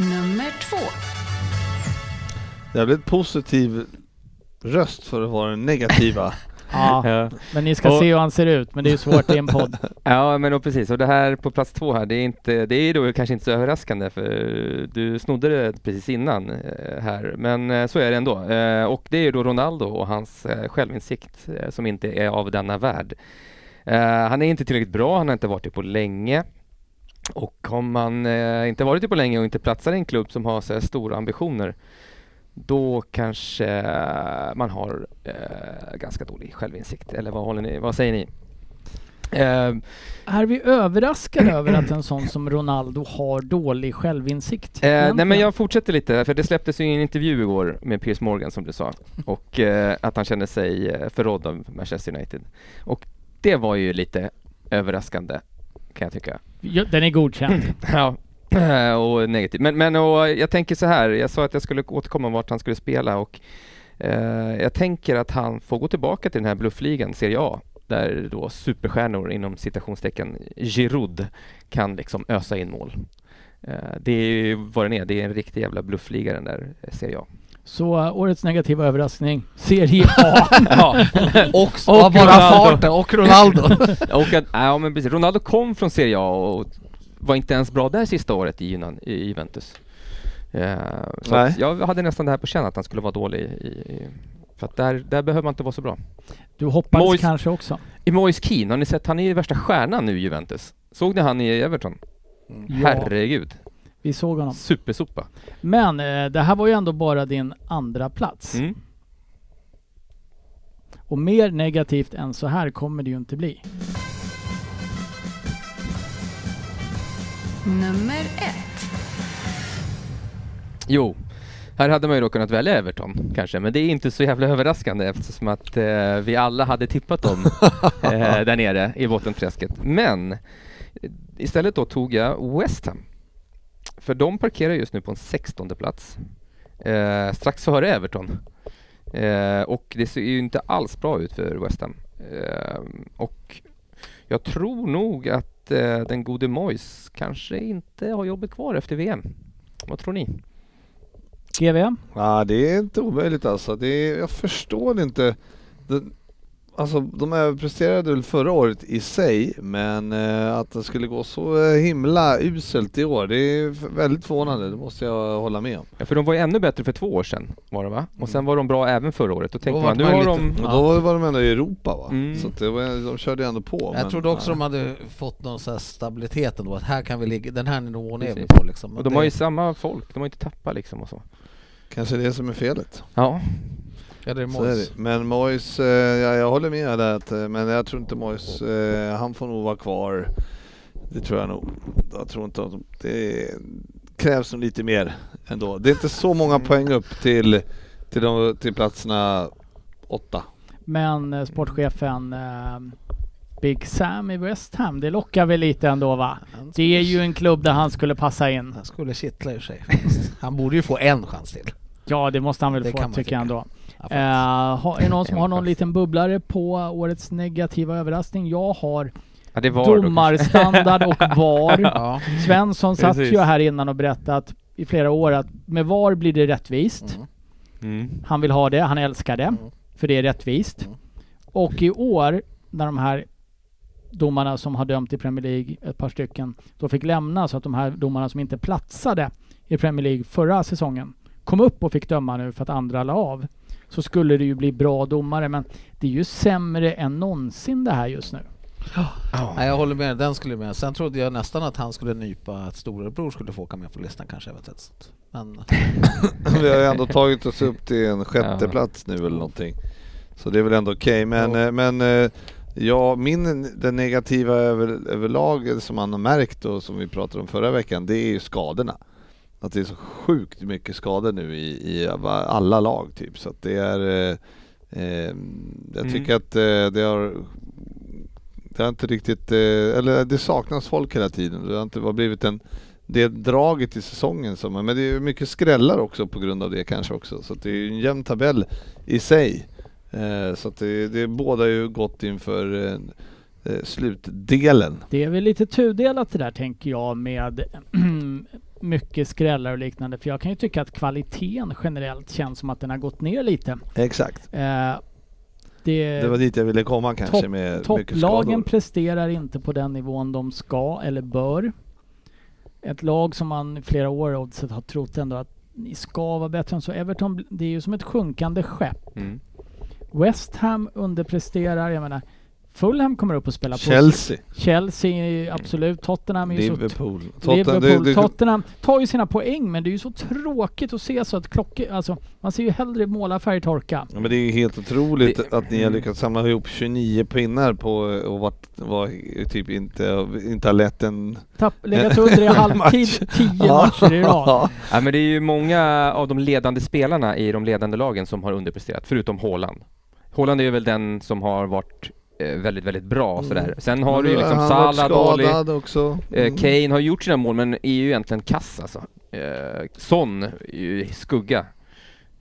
Nummer två. Jävligt positiv röst för att vara den negativa. ja, Ja. men ni ska Och- se hur han ser ut, men det är ju svårt i en podd. ja, men och precis. Och det här på plats två här, det är, inte, det är då kanske inte så överraskande för du snodde det precis innan eh, här. Men eh, så är det ändå. Eh, och det är ju då Ronaldo och hans självinsikt som inte är av denna värld. Han är inte tillräckligt bra, han har inte varit det på länge. Och om man inte varit det på länge och inte platsar i en klubb som har så här stora ambitioner då kanske man har eh, ganska dålig självinsikt. Eller vad, håller ni, vad säger ni? Eh, Är vi överraskade över att en sån som Ronaldo har dålig självinsikt? Eh, nej men jag fortsätter lite, för det släpptes ju en intervju igår med Piers Morgan som du sa och eh, att han kände sig eh, förrådd av Manchester United. Och det var ju lite överraskande kan jag tycka. Ja, Den är godkänd. Ja, och negativt. Men, men och jag tänker så här, jag sa att jag skulle återkomma vart han skulle spela och eh, jag tänker att han får gå tillbaka till den här bluffligan, Serie A, där då superstjärnor inom citationstecken Giroud kan liksom ösa in mål. Eh, det är ju vad den är, det är en riktig jävla bluffliga den där eh, Serie A. Så uh, årets negativa överraskning, Serie A. ja, Och, Och och bara Ronaldo. farten, och Ronaldo. och att, ja men precis, Ronaldo kom från Serie A och var inte ens bra där sista året i, Junan- i Juventus. Eh, så jag hade nästan det här på känn att han skulle vara dålig i, i För att där, där behöver man inte vara så bra. Du hoppades Moise- kanske också? I Moise Keane, har ni sett? Han är ju värsta stjärnan nu i Juventus. Såg ni han i Everton? Ja, Herregud. vi såg honom. Supersopa. Men eh, det här var ju ändå bara din andra plats. Mm. Och mer negativt än så här kommer det ju inte bli. Nummer ett. Jo, här hade man ju då kunnat välja Everton kanske, men det är inte så jävla överraskande eftersom att eh, vi alla hade tippat dem eh, där nere i bottenträsket. Men istället då tog jag West Ham. För de parkerar just nu på en 16 plats. Eh, strax före Everton. Eh, och det ser ju inte alls bra ut för West Ham. Eh, och jag tror nog att eh, den gode Moyes kanske inte har jobbet kvar efter VM. Vad tror ni? GV? Ja, det är inte omöjligt alltså. Det är, jag förstår inte. Det, alltså de överpresterade väl förra året i sig, men eh, att det skulle gå så eh, himla uselt i år, det är väldigt förvånande. Det måste jag hålla med om. Ja, för de var ju ännu bättre för två år sedan var det va? Och sen var de bra även förra året. Då tänkte Då man, nu var har de... Och då var de ändå i Europa va? Mm. Så det var, de körde ändå på. Jag men- trodde också ja. de hade fått någon så här stabilitet ändå, att här kan vi ligga, den här nivån är vi Precis. på liksom. Och de Det- har ju samma folk, de har inte tappat liksom och så. Kanske det som är felet. Ja, Ja, det är Så är Moyes. det. Men Moyes, eh, ja, jag håller med där, att, eh, men jag tror inte Moyes, eh, han får nog vara kvar. Det tror jag nog. Jag tror inte att det krävs nog lite mer ändå. Det är inte så många poäng upp till, till, de, till platserna åtta. Men eh, sportchefen eh, Big Sam i West Ham, det lockar väl lite ändå va? Det är ju en klubb där han skulle passa in. Han skulle kittla ur sig. Han borde ju få en chans till. Ja, det måste han väl Det få tycker jag ändå. Ja. Eh, är det någon som har någon liten bubblare på årets negativa överraskning? Jag har ja domarstandard och VAR. ja. Svensson satt Precis. ju här innan och berättade att i flera år att med VAR blir det rättvist. Mm. Mm. Han vill ha det, han älskar det, Mm. för det är rättvist. Mm. Och i år, när de här domarna som har dömt i Premier League, ett par stycken, då fick lämna så att de här domarna som inte platsade i Premier League förra säsongen kom upp och fick döma nu för att andra la av. Så skulle det ju bli bra domare, men det är ju sämre än någonsin det här just nu. Nej, jag håller med, den skulle med. Sen trodde jag nästan att han skulle nypa att storebror skulle få åka med på listan kanske eventuellt. Men Vi har ju ändå tagit oss upp till en sjätte Ja. plats nu eller någonting. Så det är väl ändå okej. Men, Ja. eh, men eh, ja, min, den negativa över, överlag som man har märkt och som vi pratade om förra veckan, det är ju skadorna. Att det är så sjukt mycket skador nu i, i alla lag typ. Så att det är... Eh, eh, jag Mm. tycker att eh, det har... Det har inte riktigt... Eh, eller det saknas folk hela tiden. Det har inte blivit en det draget i säsongen. Som, men det är mycket skrällar också på grund av det kanske också. Så det är en jämn tabell i sig. Eh, så att det, det båda ju gott inför eh, slutdelen. Det är väl lite tudelat det där tänker jag med mycket skrällar och liknande. För jag kan ju tycka att kvaliteten generellt känns som att den har gått ner lite. Exakt. Eh, det, Det var dit jag ville komma kanske Topp- med mycket Topplagen presterar inte på den nivån de ska eller bör. Ett lag som man i flera år har trott ändå att ni ska vara bättre än så. Everton, det är ju som ett sjunkande skepp. Mm. West Ham underpresterar, jag menar Fulham kommer upp och spelar på Chelsea, Chelsea, absolut. Tottenham är ju så Liverpool. Liverpool, det- det- Tottenham tar ju sina poäng men det är ju så tråkigt att se så att klockor, alltså man ser ju hellre målarfärg torka. Ja, men det är ju helt otroligt Det- att ni har mm. lyckats samla ihop 29 pinnar på och varit, var, typ inte, inte har lett en... Tapp, legat under i halvtid, tio matcher i rad. Ja, men det är ju många av de ledande spelarna i de ledande lagen som har underpresterat, förutom Haaland. Haaland är ju väl den som har varit väldigt, väldigt bra Mm. sådär. Sen har du ju liksom Han Salah, Dali, skadad också. eh, Mm. Kane har gjort sina mål men är ju egentligen kass alltså. Eh, Son skugga.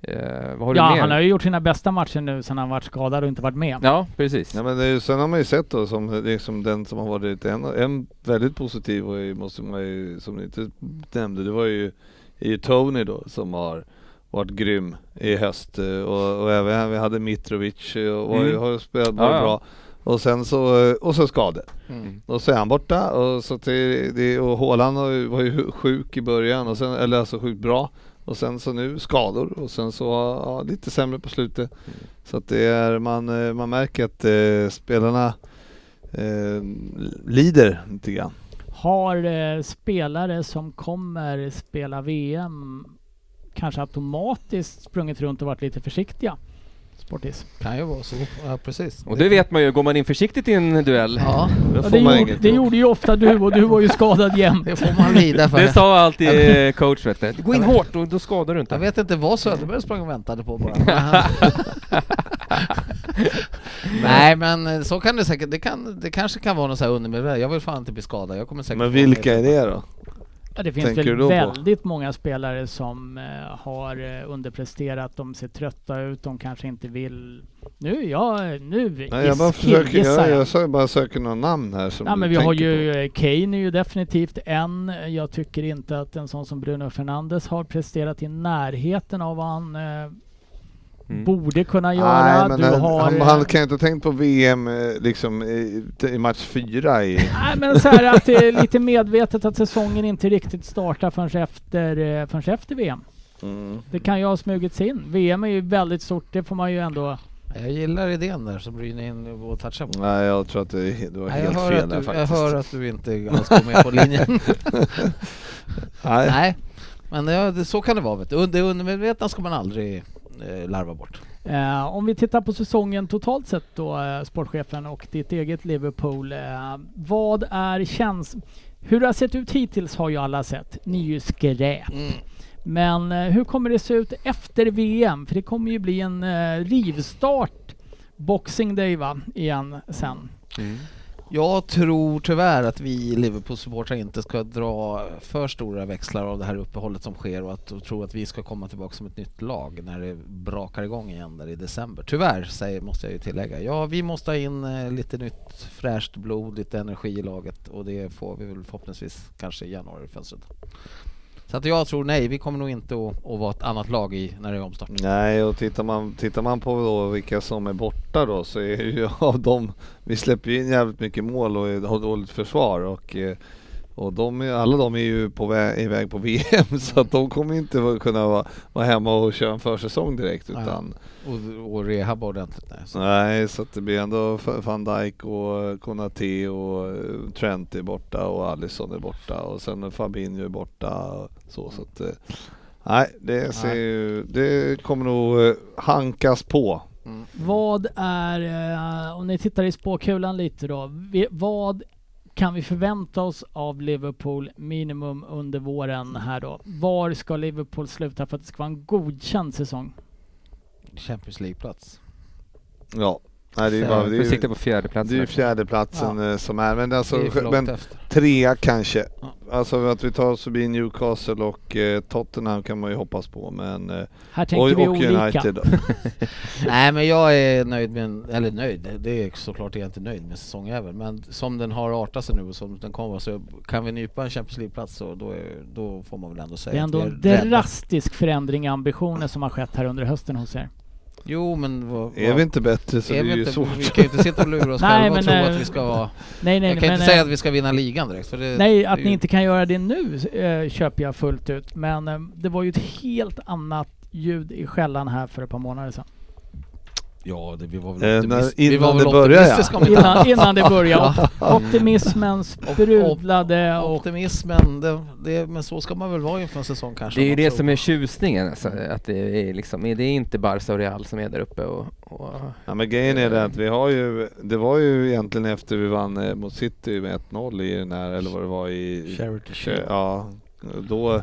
Eh, vad har du Ja, mer? han har ju gjort sina bästa matcher nu sedan han varit skadad och inte varit med. Ja, precis. Ja men det är, ju- sen har man ju sett då som liksom den som har varit en, en väldigt positiv och måste man ju, som ni inte nämnde, det var ju, är ju Tony då som har varit grym i höst eh, och, och även vi hade Mitrovic eh, och ju- Mm. har spelat Ja, ja. Och sen så, och så skador. Mm. Och så är han borta och så till, det, och ju- var ju sjuk i början och sen, eller alltså sjukt bra. Och sen så nu skador och sen så ja, lite sämre på slutet. Så att det är, man, eh, man märker att eh, spelarna eh, lider lite grann. Har eh, spelare som kommer spela VM kanske automatiskt sprungit runt och varit lite försiktiga? Sportis. Kan ju vara så. Ja, precis. Och det vet man ju, går man in försiktigt i en duell. Ja, Då Ja, får det, man gjorde, det gjorde ju ofta du och du var ju skadad jämt. det får man lida för. Det sa alltid coach vet du. Gå in hårt och då skadar du inte. Jag vet inte vad Söderberg sprang och väntade på bara. Nej men så kan det säkert, det, kan, det kanske kan vara något så här undermedvetet. Jag vill fan inte bli skadad. Jag kommer säkert Men vilka är det då? Ja, det finns väl väldigt många spelare som eh, har eh, underpresterat, de ser trötta ut, de kanske inte vill... Nu, ja, nu Nej, jag bara försöker, jag, jag. jag bara söker några namn här som du men vi har ju, på. eh, Kane är ju definitivt en. Jag tycker inte att en sån som Bruno Fernandes har presterat i närheten av vad han eh, Mm. borde kunna göra. Nej, men du han, har... han, eh, han kan ju inte ha tänkt på VM eh, liksom i, i match fyra i... Nej men så här att det är lite medvetet att säsongen inte riktigt startar förrän efter, eh, förrän efter VM. Mm. Det kan ju ha smugit sig in. VM är ju väldigt stort, det får man ju ändå... Jag gillar idén där som Brynäs in och touchar på. Nej, jag tror att det, är- du har Nej, jag, helt fel där du, jag faktiskt. hör att du inte alls går med på linjen. Nej. Nej, men ja, det, så kan det vara. Vet du. Det undermedvetna ska man aldrig larva bort. Eh, om vi tittar på säsongen totalt sett då, eh, sportchefen och ditt eget Liverpool. Eh, vad är käns... Hur det har sett ut hittills har ju alla sett. Ni är ju skräp. Mm. Men eh, hur kommer det se ut efter VM? För det kommer ju bli en eh, rivstart Boxing Day va, igen sen. Mm. Jag tror tyvärr att vi Liverpool-supportrar inte ska dra för stora växlar av det här uppehållet som sker och att och tro att vi ska komma tillbaka som ett nytt lag när det brakar igång igen där i december. Tyvärr säger, måste jag ju tillägga. Ja, vi måste ha in eh, lite nytt fräscht blod, lite energi i laget och det får vi väl förhoppningsvis kanske i januari-fönstret. Så att jag tror nej, vi kommer nog inte att, att vara ett annat lag i, när det är omstart. Nej, och tittar man, tittar man på då vilka som är borta då så är ju av dem, vi släpper ju in jävligt mycket mål och har dåligt försvar och, eh, och de, alla de är ju på väg, iväg på VM så att de kommer inte kunna vara, vara hemma och köra en försäsong direkt Ja. Och, och rehabba ordentligt. Nej. Så. Nej, så att det blir ändå van Dijk och Konate och eh, Trent är borta och Alisson är borta och sen Fabinho är borta och så så att eh, Nej, det ser ju, det kommer nog eh, hankas på. Mm. Vad är, om ni tittar i spåkulan lite då, vad kan vi förvänta oss av Liverpool minimum under våren här då? Var ska Liverpool sluta för att det ska vara en godkänd säsong? Champions League-plats. Ja, nej, det är ju Ja, bara, det är på fjärde det är ju fjärdeplatsen eh, som är, men alltså, det är men trea kanske. Ja. Alltså att vi tar oss förbi Newcastle och eh, Tottenham kan man ju hoppas på men eh, Här tänker och, vi och olika. United. Nej men jag är nöjd med, en- eller nöjd, det är såklart jag är inte nöjd med säsongen även men som den har artat sig nu och som den kommer så kan vi nypa en Champions League-plats så då, är, då får man väl ändå Det säga är ändå en rädda. drastisk förändring i ambitioner som har skett här under hösten hos er. Jo men vad, Är vad- vi inte bättre så är det är ju inte, svårt. vi kan ju inte sitta och lura oss Nej, själva och tro eh, att vi ska vara... Nej, nej, jag kan men, inte säga eh, att vi ska vinna ligan direkt för det, Nej, att det ni ju- inte kan göra det nu eh, köper jag fullt ut. Men eh, det var ju ett helt annat ljud i skällan här för ett par månader sedan. Ja, det, vi var Eh, väl, när- optimist, vi innan var väl det började, optimistiska om inte Innan, innan det började. Optimismen sprudlade och Optimismen, det, det, men så ska man väl vara inför en säsong kanske. Det är ju det tror. som är tjusningen, alltså, att det är liksom, det är inte Barca och Real som är där uppe och, och Ja men grejen är det att vi har ju, det var ju egentligen efter vi vann eh, mot City med 1-0 i den här, eller vad det var i... Charity. Ja, då...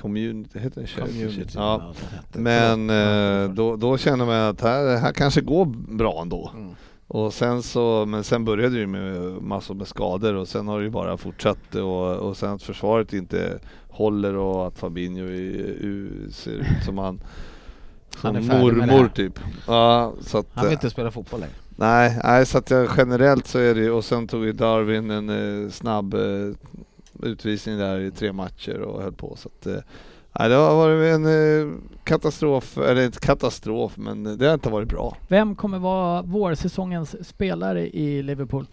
Community, heter det Community. Ja. Men eh, då, då känner man att här, här kanske går bra ändå. Mm. Och sen så, men sen började det ju med massor med skador och sen har det ju bara fortsatt och, och sen att försvaret inte håller och att Fabinho ser ut som han Han är som det mormor typ. Ja, så att, Han vill inte spela fotboll längre. Nej, nej så att jag generellt så är det och sen tog ju Darwin en eh, snabb eh, utvisning där i tre matcher och höll på så att eh, nej, det har varit en eh, katastrof, eller inte katastrof men det har inte varit bra. vem kommer vara vårsäsongens spelare i Liverpool?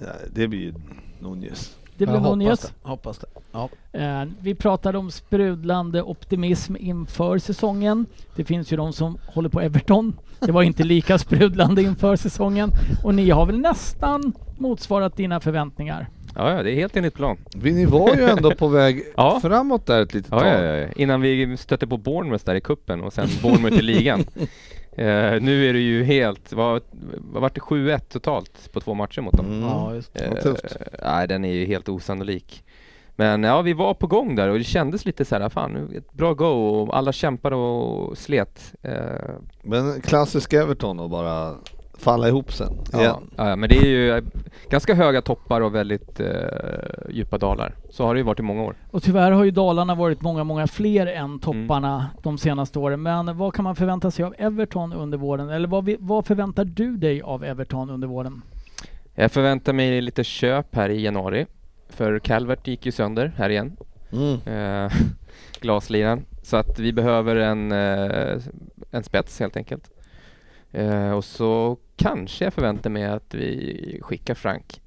Ja, Det blir ju Nunez. Det blir Jag hoppas Nunez. det. Hoppas det. Ja. Eh, vi pratade om sprudlande optimism inför säsongen. Det finns ju de som håller på Everton. Det var inte lika sprudlande inför säsongen. Och ni har väl nästan motsvarat dina förväntningar? Ja, ja, det är helt enligt plan. Vi, ni var ju ändå på väg Ja. framåt där ett litet Ja, tag. ja, ja, ja. Innan vi stötte på Bournemouth där i kuppen och sen Bournemouth i ligan. Eh, nu är det ju helt, vad, vart det 7-1 totalt på två matcher mot dem? Mm. ja, just det. Eh, nej, den är ju helt osannolik. Men ja, vi var på gång där och det kändes lite så här, fan, nu, ett bra go och alla kämpade och slet. Eh, Men klassisk Everton och bara falla ihop sen ja, igen. ja, men det är ju eh, ganska höga toppar och väldigt eh, djupa dalar. Så har det ju varit i många år. Och tyvärr har ju Dalarna varit många, många fler än topparna de senaste åren. Men vad kan man förvänta sig av Everton under våren? Eller vad, vi, vad förväntar du dig av Everton under våren? Jag förväntar mig lite köp här i januari. För Calvert gick ju sönder här igen. Mm. eh, glaslinan. Så att vi behöver en, eh, en spets helt enkelt. Eh, och så kanske jag förväntar mig att vi skickar Frank.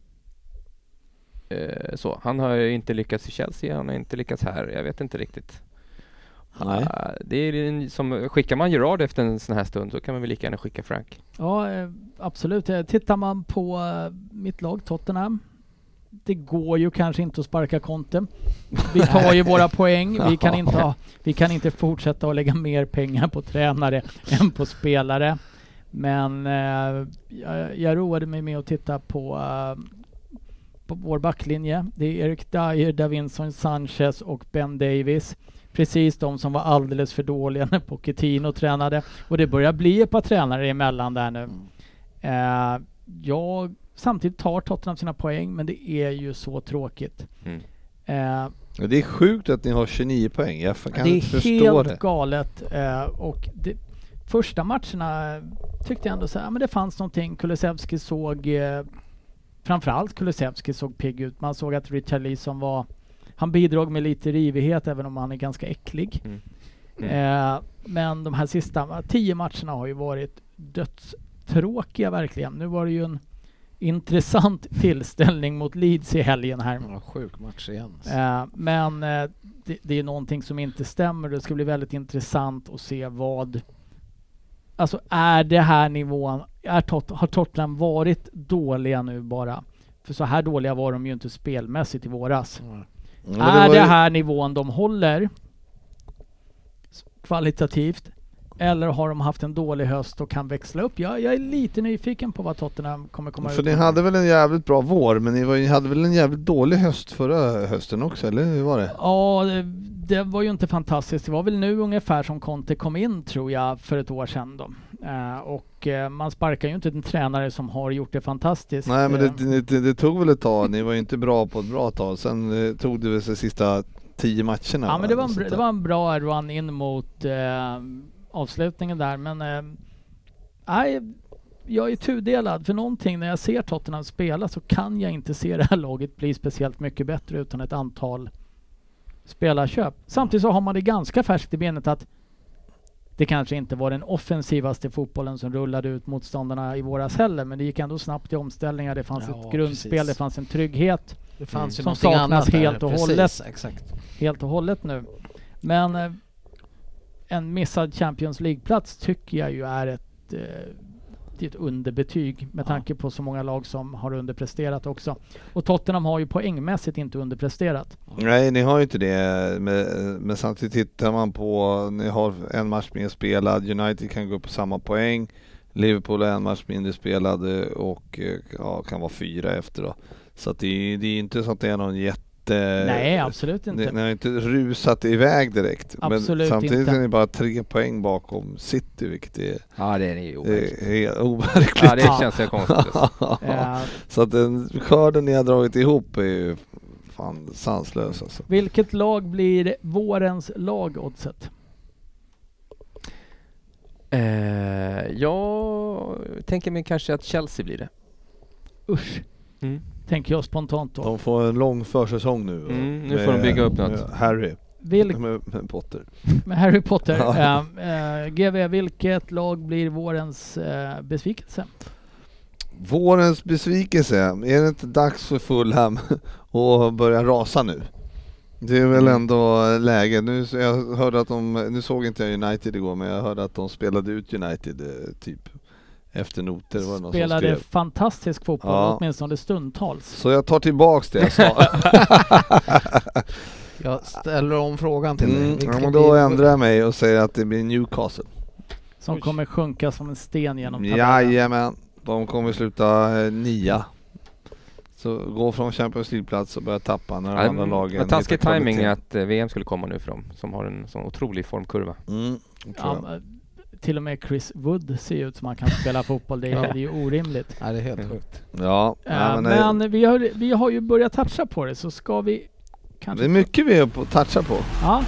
Eh, så. Han har ju inte lyckats i Chelsea, han har inte lyckats här. Jag vet inte riktigt. Nej. Ah, det är en, som, skickar man Gerard efter en sån här stund så kan man väl lika gärna skicka Frank. Ja, eh, absolut. Eh, Tittar man på eh, mitt lag Tottenham. Det går ju kanske inte att sparka Conte. Vi tar ju våra poäng. Vi kan, inte ha, vi kan inte fortsätta att lägga mer pengar på tränare än på spelare. Men eh, jag, jag roade mig med att titta på, eh, på vår backlinje. Det är Erik Dyer, Davinson Sanchez och Ben Davis. Precis de som var alldeles för dåliga när Pochettino tränade. Och det börjar bli ett par tränare emellan där nu. Eh, jag, samtidigt tar Tottenham sina poäng, men det är ju så tråkigt. Mm. Eh, Det är sjukt att ni har 29 poäng, jag kan det är inte förstå helt det. galet. Eh, och det, första matcherna tyckte jag ändå så här, men det fanns någonting. Kulusevski såg, eh, framförallt Kulusevski såg pigg ut. Man såg att Richarlison var, han bidrog med lite rivighet även om han är ganska äcklig. Mm. Eh, men de här sista tio matcherna har ju varit dödstråkiga verkligen. Nu var det ju en intressant tillställning mot Leeds i helgen här. Ja, sjuk match igen. Eh, men eh, det, det är någonting som inte stämmer. Det ska bli väldigt intressant att se vad... Alltså är det här nivån... Är Tot, har Tottenham varit dåliga nu bara? För så här dåliga var de ju inte spelmässigt i våras. Ja. Men är det ju- här nivån de håller kvalitativt? Eller har de haft en dålig höst och kan växla upp? Jag, jag är lite nyfiken på vad Tottenham kommer komma För ut ni med. hade väl en jävligt bra vår, men ni var, ni hade väl en jävligt dålig höst förra hösten också, eller hur var det? Ja, det, det var ju inte fantastiskt. Det var väl nu ungefär som Conte kom in tror jag för ett år sedan då. Eh, och eh, man sparkar ju inte en tränare som har gjort det fantastiskt. Nej men Eh, det, det, det tog väl ett tag, ni var ju inte bra på ett bra tag. Sen eh, tog det väl sig sista tio matcherna. Ja men det var, en, det var en bra run in mot eh, avslutningen där men eh, nej, jag är tudelad för någonting när jag ser Tottenham spela så kan jag inte se det här laget bli speciellt mycket bättre utan ett antal spelarköp. Samtidigt så har man det ganska färskt i benet att det kanske inte var den offensivaste fotbollen som rullade ut motståndarna i våras heller men det gick ändå snabbt i omställningar. Det fanns Ja, ett grundspel, precis. det fanns en trygghet Det fanns ju Som saknas helt och Precis, hållet. Exakt. helt och hållet nu. Men eh, en missad Champions League-plats tycker jag ju är ett, eh, ett underbetyg med Ja. tanke på så många lag som har underpresterat också. Och Tottenham har ju poängmässigt inte underpresterat. Nej ni har ju inte det, men, men samtidigt tittar man på, ni har en match mer spelad, United kan gå upp på samma poäng, Liverpool har en match mindre spelad eh, och eh, ja, kan vara fyra efter då. Så att det, är- det är inte så att det är någon jätte... Nej, absolut inte. Ni, ni har inte rusat iväg direkt. Absolut men samtidigt inte. är ni bara tre poäng bakom City vilket är, Ja, det är overkligt. helt overkligt. Ja, det Ja. känns ju konstigt. Eh, Så att den skörden ni har dragit ihop är ju fan sanslös alltså. vilket lag blir vårens lag, Oddset? Eh, jag tänker mig kanske att Chelsea blir det. Usch, Mm. Tänker jag spontant då. De får en lång försäsong nu. Mm, nu med- får de bygga upp något. Harry, Vilk, med, med Potter. med Harry Potter. Ja. Eh, eh, GV, vilket lag blir vårens eh, besvikelse? vårens besvikelse, är det inte dags för Fulham att börja rasa nu? Det är väl Mm. ändå läge. Nu, jag hörde att de, nu såg inte jag United igår, men jag hörde att de spelade ut United eh, typ efter noter. Var det någon som Spelade skrev. fantastisk fotboll, Ja. åtminstone stundtals. Så jag tar tillbaks det jag sa. Jag ställer om frågan till dig. Mm, Vilka ja, men då blir- ändrar jag mig och säger att det blir Newcastle. Som Oj. kommer sjunka som en sten genom tabellen. Jajamän, de kommer sluta eh, nia. Så gå från Champions League-plats och börja tappa när de Ja, andra lagen vad taskig timing kvalitet. att eh, VM skulle komma nu för dem, som har en sån otrolig formkurva. Mm, Ja, till och med Chris Wood ser ut som han kan spela fotboll. Det är, Ja. det är ju orimligt. Nej, det är helt sjukt. ja, nej, men, men vi har, vi har ju börjat toucha på det, så ska vi det kanske... är mycket vi är på toucha på. Ja,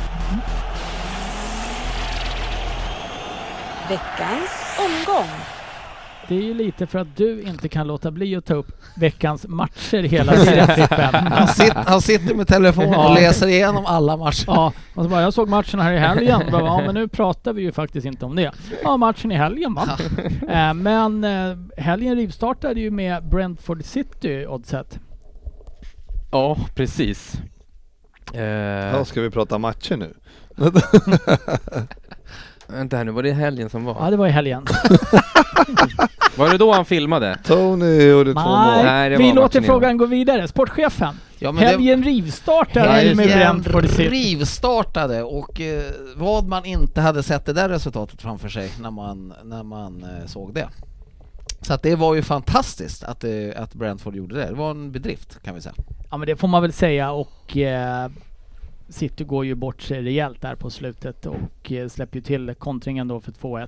Veckans omgång. Det är ju lite för att du inte kan låta bli att ta upp veckans matcher hela tiden. Han, sitter, han sitter med telefonen Ja. och läser igenom alla matcher. Ja, och så bara, jag såg matchen här i helgen. Bara, ja, men nu pratar vi ju faktiskt inte om det. Ja, matchen i helgen va? Eh, men eh, helgen rivstartade ju med Brentford City, oddset. Ja, precis. Eh, Ja, ska vi prata matcher nu? vänta här nu, var det helgen som var? Ja, det var i helgen. Var det då han filmade? Tony gjorde två mål. Nej, det vi var låter frågan gå vidare. Sportchefen. Ja, men det- helgen rivstartade ju med Helgen Brentford City. rivstartade och eh, vad man inte hade sett det där resultatet framför sig när man, när man eh, såg det. Så att det var ju fantastiskt att, eh, att Brentford gjorde det. Det var en bedrift kan vi säga. Ja, men det får man väl säga och eh, City går ju bort sig rejält där på slutet och eh, släpper ju till kontringen då för 2-1.